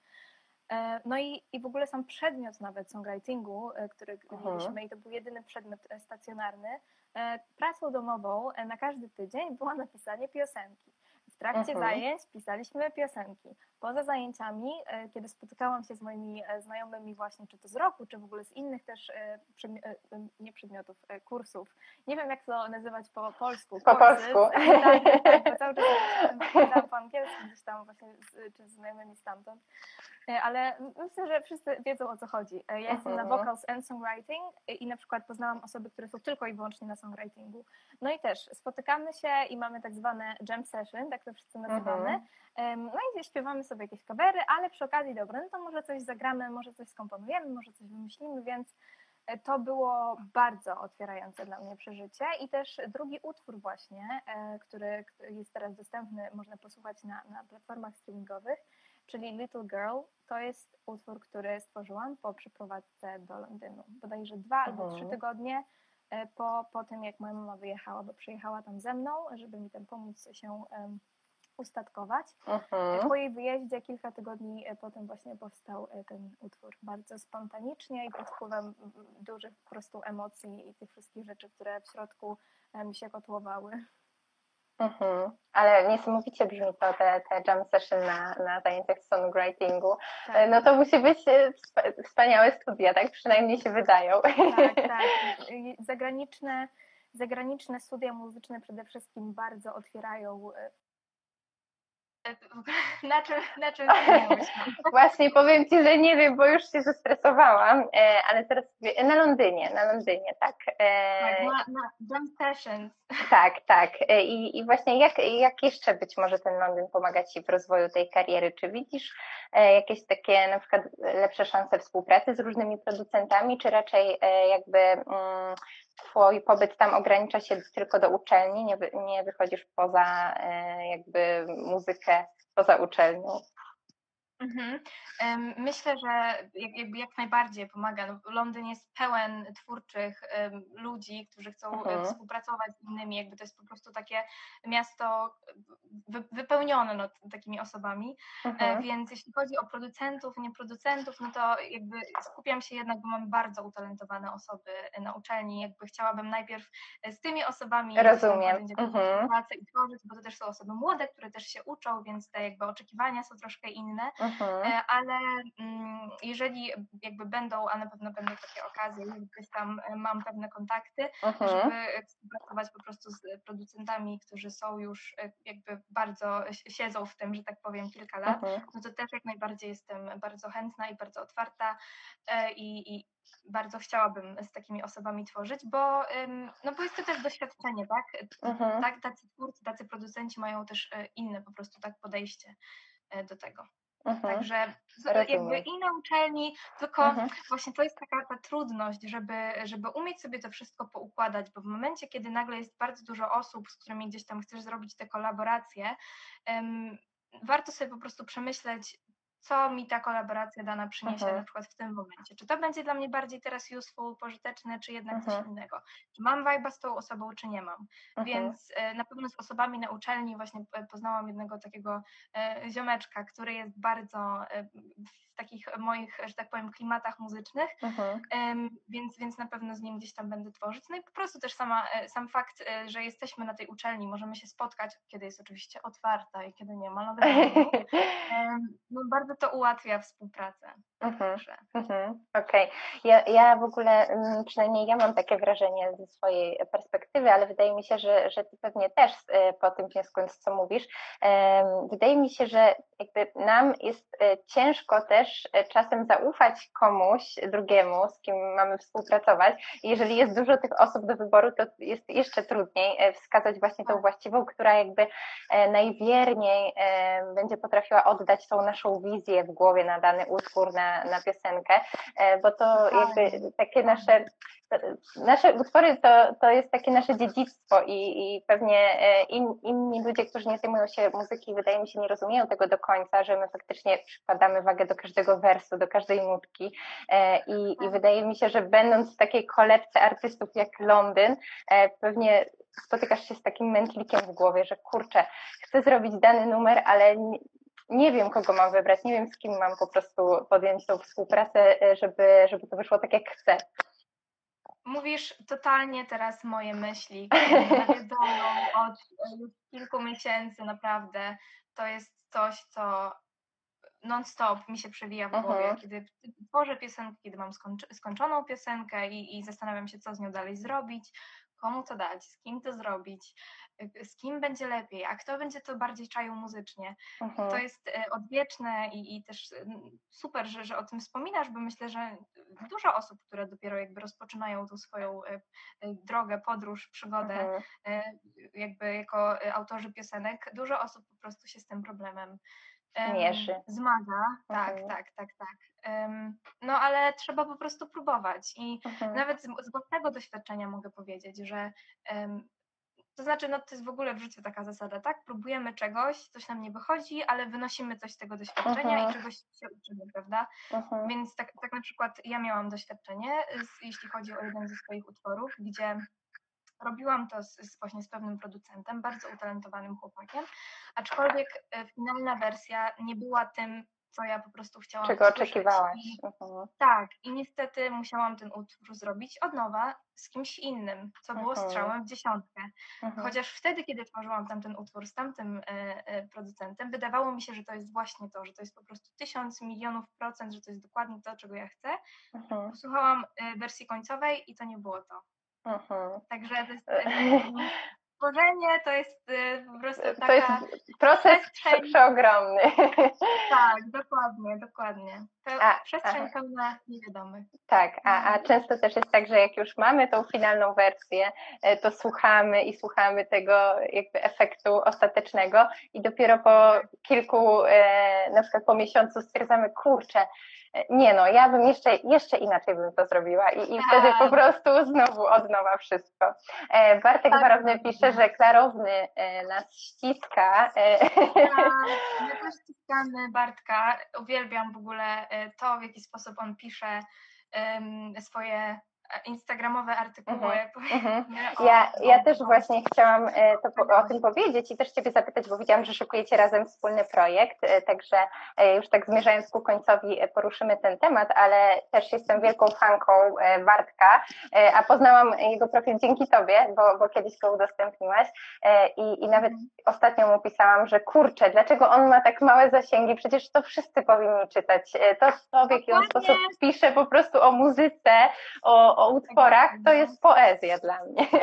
E, no i, i w ogóle sam przedmiot nawet songwritingu, e, który mieliśmy i to był jedyny przedmiot e, stacjonarny, pracą domową na każdy tydzień było napisanie piosenki. W trakcie mhm. zajęć pisaliśmy piosenki. Poza zajęciami, e, kiedy spotykałam się z moimi e, znajomymi właśnie, czy to z roku, czy w ogóle z innych też e, nie przedmiotów, kursów. Nie wiem, jak to nazywać po polsku. Po Kursy. polsku. Tak, tak, cały czas po angielsku gdzieś tam właśnie, z, czy z znajomymi stamtąd. Ale myślę, że wszyscy wiedzą o co chodzi. Ja jestem na mhm. Vocals and Songwriting i na przykład poznałam osoby, które są tylko i wyłącznie na songwritingu. No i też spotykamy się i mamy tak zwane jam session, tak to wszyscy nazywamy. Mhm. No i śpiewamy sobie jakieś kawery, ale przy okazji, dobra, no to może coś zagramy, może coś skomponujemy, może coś wymyślimy, więc e, to było bardzo otwierające dla mnie przeżycie i też drugi utwór właśnie, e, który jest teraz dostępny, można posłuchać na, na platformach streamingowych, czyli Little Girl, to jest utwór, który stworzyłam po przeprowadzce do Londynu. Bodajże dwa albo trzy mhm. tygodnie po, po tym, jak moja mama wyjechała, bo przyjechała tam ze mną, żeby mi tam pomóc się ustatkować. Mhm. Po jej wyjeździe kilka tygodni potem właśnie powstał ten utwór bardzo spontanicznie i pod wpływem dużych po prostu emocji i tych wszystkich rzeczy, które w środku mi się kotłowały. Mhm. Ale niesamowicie brzmi to, te, te jam session na, na zajęciach songwritingu. Tak. No to musi być e, wspaniałe studia, tak przynajmniej się wydają. Tak, tak. Zagraniczne, zagraniczne studia muzyczne przede wszystkim bardzo otwierają e, na czym, na czym Właśnie powiem Ci, że nie wiem, bo już się zestresowałam, e, ale teraz na Londynie, na Londynie, tak. E, tak, na, na jam sessions. Tak, tak. E, I, I właśnie jak, jak jeszcze być może ten Londyn pomaga Ci w rozwoju tej kariery? Czy widzisz jakieś takie na przykład lepsze szanse współpracy z różnymi producentami, czy raczej jakby mm, Twój pobyt tam ogranicza się tylko do uczelni, nie, nie wychodzisz poza jakby muzykę, poza uczelnią? Mhm. Myślę, że jak najbardziej pomaga. No, Londyn jest pełen twórczych ludzi, którzy chcą e, mhm. współpracować z innymi. Jakby to jest po prostu takie miasto wypełnione no, takimi osobami. E, mhm. Więc jeśli chodzi o producentów, nie producentów, no to jakby skupiam się jednak, bo mam bardzo utalentowane osoby na uczelni. Jakby chciałabym najpierw e, z tymi osobami Rozumiem. Mhm. pracę i tworzyć, bo to też są osoby młode, które też się uczą, więc te jakby oczekiwania są troszkę inne. Mhm. E, ale mm, jeżeli jakby będą, a na pewno będą takie okazje, gdzieś tam e, mam pewne kontakty, mhm. żeby współpracować po prostu z producentami, którzy są już e, jakby bardzo siedzą w tym, że tak powiem, kilka lat, mhm. no to też jak najbardziej jestem bardzo chętna i bardzo otwarta i, i bardzo chciałabym z takimi osobami tworzyć, bo, no bo jest to też doświadczenie, tak? Mhm. tak? Tacy twórcy, tacy producenci mają też inne po prostu tak podejście do tego. Mhm. Także jakby i na uczelni, tylko mhm. właśnie to jest taka ta trudność, żeby, żeby umieć sobie to wszystko poukładać, bo w momencie, kiedy nagle jest bardzo dużo osób, z którymi gdzieś tam chcesz zrobić te kolaboracje, um, warto sobie po prostu przemyśleć, co mi ta kolaboracja dana przyniesie mhm. na przykład w tym momencie. Czy to będzie dla mnie bardziej teraz useful, pożyteczne, czy jednak mhm. coś innego. Czy mam vibe'a z tą osobą, czy nie mam. Mhm. Więc e, na pewno z osobami na uczelni właśnie poznałam jednego takiego e, ziomeczka, który jest bardzo e, w takich moich, że tak powiem, klimatach muzycznych, więc, więc na pewno z nim gdzieś tam będę tworzyć. No i po prostu też sama, sam fakt, że jesteśmy na tej uczelni, możemy się spotkać, kiedy jest oczywiście otwarta i kiedy nie ma lockdownu, no bardzo to ułatwia współpracę. Mhm, mhm, Okej. Okay. Ja, ja w ogóle, mm, przynajmniej ja mam takie wrażenie ze swojej perspektywy, ale wydaje mi się, że, że ty pewnie też e, po tym wnioskując, co mówisz, wydaje mi się, że jakby nam jest e, ciężko też e, czasem zaufać komuś drugiemu, z kim mamy współpracować. Jeżeli jest dużo tych osób do wyboru, to jest jeszcze trudniej wskazać właśnie tą tak. właściwą, która jakby najwierniej będzie potrafiła oddać tą naszą wizję w głowie na dany utwór, na na, piosenkę, e, bo to jakby takie nasze, nasze utwory to, to jest takie nasze dziedzictwo i, i pewnie e, in, inni ludzie, którzy nie zajmują się muzyki, wydaje mi się, nie rozumieją tego do końca, że my faktycznie przykładamy wagę do każdego wersu, do każdej nutki e, i, i tak. wydaje mi się, że będąc w takiej kolebce artystów jak Londyn, pewnie spotykasz się z takim mętlikiem w głowie, że kurczę, chcę zrobić dany numer, ale nie wiem, kogo mam wybrać, nie wiem, z kim mam po prostu podjąć tą współpracę, e, żeby, żeby to wyszło tak, jak chcę. Mówisz totalnie teraz moje myśli, które nawiedzoną od e, kilku miesięcy, naprawdę. To jest coś, co non-stop mi się przewija w głowie, uh-huh. kiedy tworzę piosenkę, kiedy mam skończ- skończoną piosenkę i, i zastanawiam się, co z nią dalej zrobić, komu to dać, z kim to zrobić, z kim będzie lepiej, a kto będzie to bardziej czaił muzycznie. Mhm. To jest e, odwieczne i, i też e, super, że, że o tym wspominasz, bo myślę, że dużo osób, które dopiero jakby rozpoczynają tą swoją drogę, podróż, przygodę, mhm. jakby jako autorzy piosenek, dużo osób po prostu się z tym problemem Mierzy. Zmaga, tak, mhm. tak, tak, tak. No ale trzeba po prostu próbować i mhm. nawet z, z własnego doświadczenia mogę powiedzieć, że to znaczy, no to jest w ogóle w życiu taka zasada, tak? Próbujemy czegoś, coś nam nie wychodzi, ale wynosimy coś z tego doświadczenia uh -huh. i mhm. czegoś się uczymy, prawda? Uh. -huh. Więc tak, tak na przykład ja miałam doświadczenie, z, jeśli chodzi o jeden ze swoich utworów, gdzie robiłam to z, z, właśnie z pewnym producentem, bardzo utalentowanym chłopakiem, aczkolwiek e, finalna wersja nie była tym, co ja po prostu chciałam Czego oczekiwałaś. I, mhm. Tak, i niestety musiałam ten utwór zrobić od nowa z kimś innym, co było mhm. strzałem w dziesiątkę. Mhm. Chociaż wtedy, kiedy tworzyłam tamten utwór z tamtym e, e, producentem, wydawało mi się, że to jest właśnie to, że to jest po prostu tysiąc milionów procent, że to jest dokładnie to, czego ja chcę. Posłuchałam wersji końcowej i to nie było to. Mhm. Także to jest, tworzenie to jest y, po prostu taka... To jest proces przestrzeń... przeogromny. Tak, dokładnie, dokładnie. A, przestrzeń aha. pełna niewiadomych. Tak, a, a często też jest tak, że jak już mamy tą finalną wersję, e, to słuchamy i słuchamy tego jakby efektu ostatecznego i dopiero po kilku, e, na przykład po miesiącu stwierdzamy, kurczę, nie no, ja bym jeszcze, jeszcze inaczej bym to zrobiła i, i wtedy po prostu znowu od nowa wszystko. E, Bartek tak, Warowny pisze, że klarowny e, nas ściska. E, tak, my też ściskamy Bartka. Uwielbiam w ogóle to, w jaki sposób on pisze swoje instagramowe artykuły. Mm-hmm. Ja, ja też właśnie chciałam e, to, o tym powiedzieć i też Ciebie zapytać, bo widziałam, że szykujecie razem wspólny projekt, e, także e, już tak zmierzając ku końcowi poruszymy ten temat, ale też jestem wielką fanką Bartka, a poznałam jego profil dzięki Tobie, bo, bo kiedyś go udostępniłaś i, i nawet mm. ostatnio mu pisałam, że kurczę, dlaczego on ma tak małe zasięgi, przecież to wszyscy powinni czytać. To, to w jaki on sposób pisze po prostu o muzyce, o, o utworach, to jest poezja dla mnie.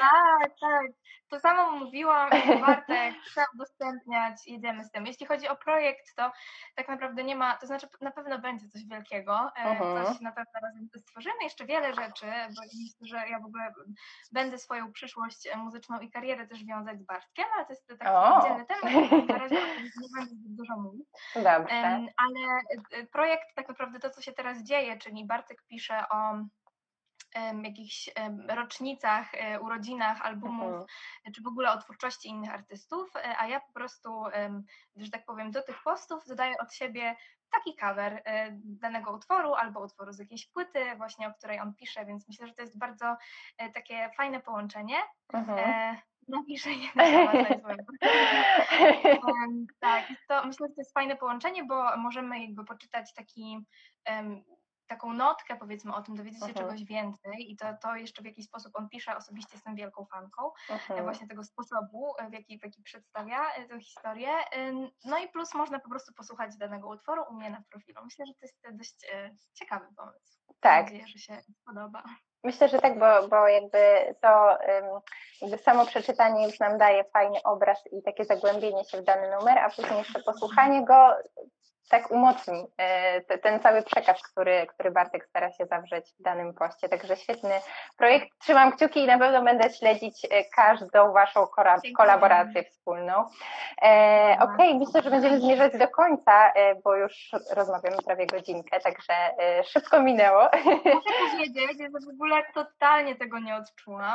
Tak, tak. To samo mówiłam, Bartek, trzeba udostępniać, jedziemy z tym. Jeśli chodzi o projekt, to tak naprawdę nie ma, to znaczy na pewno będzie coś wielkiego, uh-huh. coś na pewno razem stworzymy, jeszcze wiele rzeczy, bo myślę, że ja w ogóle będę swoją przyszłość muzyczną i karierę też wiązać z Bartkiem, ale to jest taki oh. oddzielny temat, na razie nie będę zbyt dużo mówić. Dobrze. Ale e, projekt, tak naprawdę to, co się teraz dzieje, czyli Bartek pisze o jakichś rocznicach, e, urodzinach albumów, uh-huh. czy w ogóle o twórczości innych artystów, e, a ja po prostu, że tak powiem, do tych postów dodaję od siebie taki cover e, danego utworu albo utworu z jakiejś płyty właśnie, o której on pisze, więc myślę, że to jest bardzo takie fajne połączenie. Uh-huh. Napiszę je na Tak, to myślę, że to jest fajne połączenie, bo możemy jakby poczytać taki taką notkę powiedzmy o tym, dowiedzieć się czegoś więcej i to, to jeszcze w jakiś sposób on pisze, osobiście jestem wielką fanką właśnie tego sposobu, w jaki, w jaki przedstawia e, tę historię. No i plus można po prostu posłuchać danego utworu u mnie na profilu. Myślę, że to jest dość e, ciekawy pomysł. Tak. Mam nadzieję, że się podoba. Myślę, że tak, bo, bo jakby to jakby samo przeczytanie już nam daje fajny obraz i takie zagłębienie się w dany numer, a później jeszcze posłuchanie go tak umocni e, ten cały przekaz, który, który Bartek stara się zawrzeć w danym poście. Także świetny projekt. Trzymam kciuki i na pewno będę śledzić e, każdą Waszą kolaborację wspólną. E, Okej, okay, myślę, że będziemy zmierzać do końca, bo już rozmawiamy prawie godzinkę, także szybko minęło. Muszę powiedzieć, że w ogóle totalnie tego nie odczułam.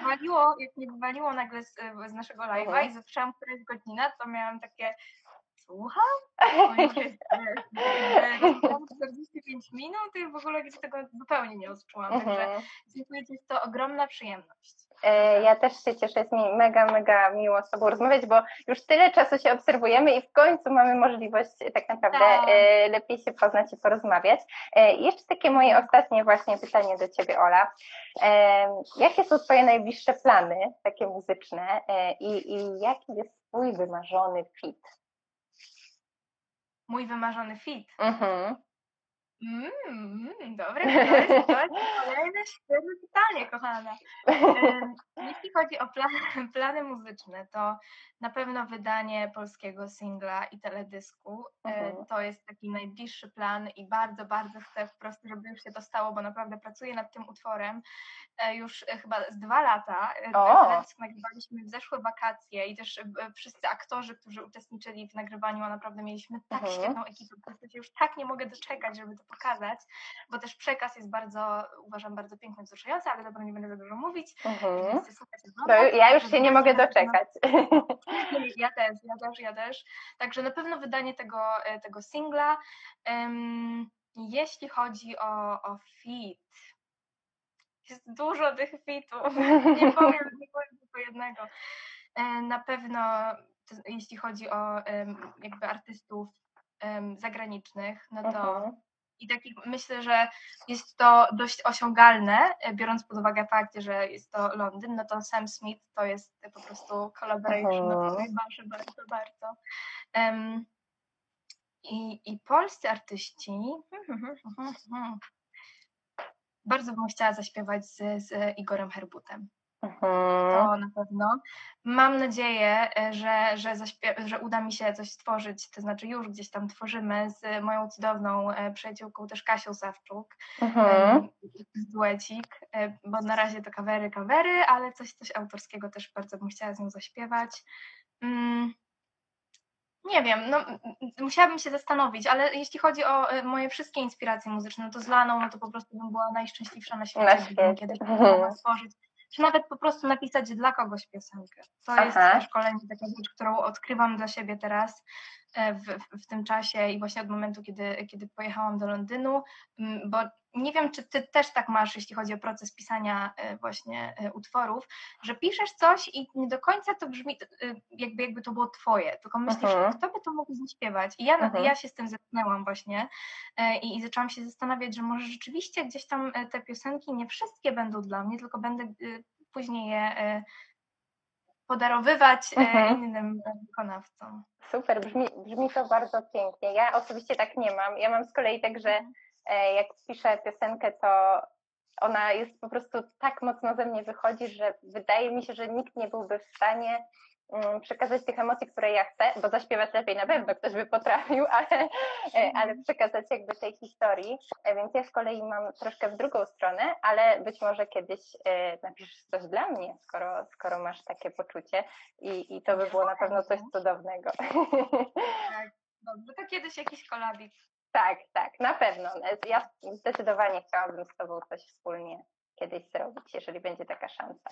Wywaliło, jak mnie wywaliło nagle z, z naszego live'a i zaczęłam któraś godzina, to miałam takie słucham? 45 minut i w ogóle tego zupełnie nie odczułam. Mhm. Także dziękuję Ci, to ogromna przyjemność. E, ja też się cieszę, jest mi mega, mega miło z Tobą rozmawiać, bo już tyle czasu się obserwujemy i w końcu mamy możliwość tak naprawdę tak. E, lepiej się poznać i porozmawiać. E, jeszcze takie moje ostatnie właśnie pytanie do Ciebie, Ola. Jakie są Twoje najbliższe plany, takie muzyczne i, i jaki jest Twój wymarzony fit? Mój wymarzony fit. Mhm. Mm, dobre, to jest, to jest kolejne świetne pytanie, kochana. Jeśli chodzi o plany, plany muzyczne, to na pewno wydanie polskiego singla i teledysku. Mhm. To jest taki najbliższy plan i bardzo, bardzo chcę wprost, żeby już się to stało, bo naprawdę pracuję nad tym utworem e, już e, chyba z dwa lata. E, teledysk nagrywaliśmy w zeszłe wakacje i też wszyscy aktorzy, którzy uczestniczyli w nagrywaniu, a naprawdę mieliśmy tak mhm. świetną ekipę, po prostu już tak nie mogę doczekać, żeby to pokazać, bo też przekaz jest bardzo, uważam, bardzo piękny, wzruszający, ale dobra, nie będę za dużo mówić. Mhm. To ja już się nie mogę doczekać. Ja też, ja też, ja też. Także na pewno wydanie tego, e, tego singla. Jeśli chodzi o, o fit, jest dużo tych fitów. Nie powiem, nie powiem tylko jednego. E, na pewno, jeśli chodzi o jakby artystów zagranicznych, no to uh-huh. I takich myślę, że jest to dość osiągalne, e, biorąc pod uwagę fakt, że jest to Londyn, no to Sam Smith to jest po prostu collaboration, no najważniejsze bardzo, bardzo. Um, i, I polscy artyści. Hmm, hmm, hmm, bardzo bym chciała zaśpiewać z, z Igorem Herbutem. Mhm. To na pewno. Mam nadzieję, e, że, że, że uda mi się coś stworzyć, to znaczy już gdzieś tam tworzymy z moją cudowną e, przyjaciółką też Kasią Sawczuk, mhm. duecik, e, bo na razie to kawery, kawery, ale coś, coś autorskiego też bardzo bym chciała z nią zaśpiewać. Mm. Nie wiem, no, musiałabym się zastanowić, ale jeśli chodzi o moje wszystkie inspiracje muzyczne, no to z Laną, no to po prostu bym była najszczęśliwsza na świecie, na świecie. kiedyś mogła stworzyć czy nawet po prostu napisać dla kogoś piosenkę. To Aha. jest kolejna taka rzecz, którą odkrywam dla siebie teraz w, w, w, tym czasie i właśnie od momentu, kiedy, kiedy pojechałam do Londynu, bo nie wiem, czy ty też tak masz, jeśli chodzi o proces pisania e, właśnie e, utworów, że piszesz coś i nie do końca to brzmi, jakby, jakby to było twoje, tylko myślisz, uh-huh. kto by to mógł zaśpiewać? I ja, uh-huh. ja się z tym zetknęłam właśnie i, i zaczęłam się zastanawiać, że może rzeczywiście gdzieś tam te piosenki nie wszystkie będą dla mnie, tylko będę później je podarowywać mhm. innym wykonawcom. Super, brzmi, brzmi to bardzo pięknie. Ja osobiście tak nie mam. Ja mam z kolei tak, że e, jak piszę piosenkę, to ona jest po prostu tak mocno ze mnie wychodzi, że wydaje mi się, że nikt nie byłby w stanie przekazać tych emocji, które ja chcę, bo zaśpiewać lepiej na pewno ktoś by potrafił, ale, e, ale przekazać jakby tej historii. E, więc ja z kolei mam troszkę w drugą stronę, ale być może kiedyś e, napiszesz coś dla mnie, skoro, skoro masz takie poczucie i, i to by było na pewno coś cudownego. Tak, dobrze, to kiedyś jakiś kolabik. Tak, tak, na pewno. Ja zdecydowanie chciałabym z Tobą coś wspólnie kiedyś zrobić, jeżeli będzie taka szansa.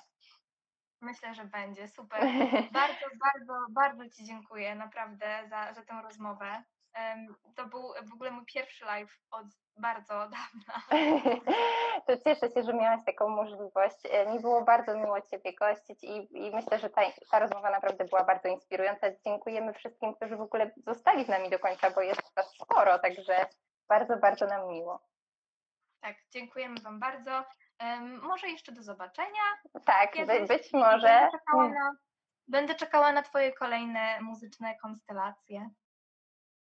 Myślę, że będzie. Super. Bardzo, bardzo, bardzo Ci dziękuję naprawdę za, za tę rozmowę. To był w ogóle mój pierwszy live od bardzo dawna. To cieszę się, że miałaś taką możliwość. E, mi było bardzo miło Ciebie gościć i, i myślę, że ta, ta rozmowa naprawdę była bardzo inspirująca. Dziękujemy wszystkim, którzy w ogóle zostali z nami do końca, bo jest Was sporo, także bardzo, bardzo nam miło. Tak, dziękujemy Wam bardzo. Może jeszcze do zobaczenia. Tak, Kiedyś. być może. Będę czekała, na, będę czekała na Twoje kolejne muzyczne konstelacje.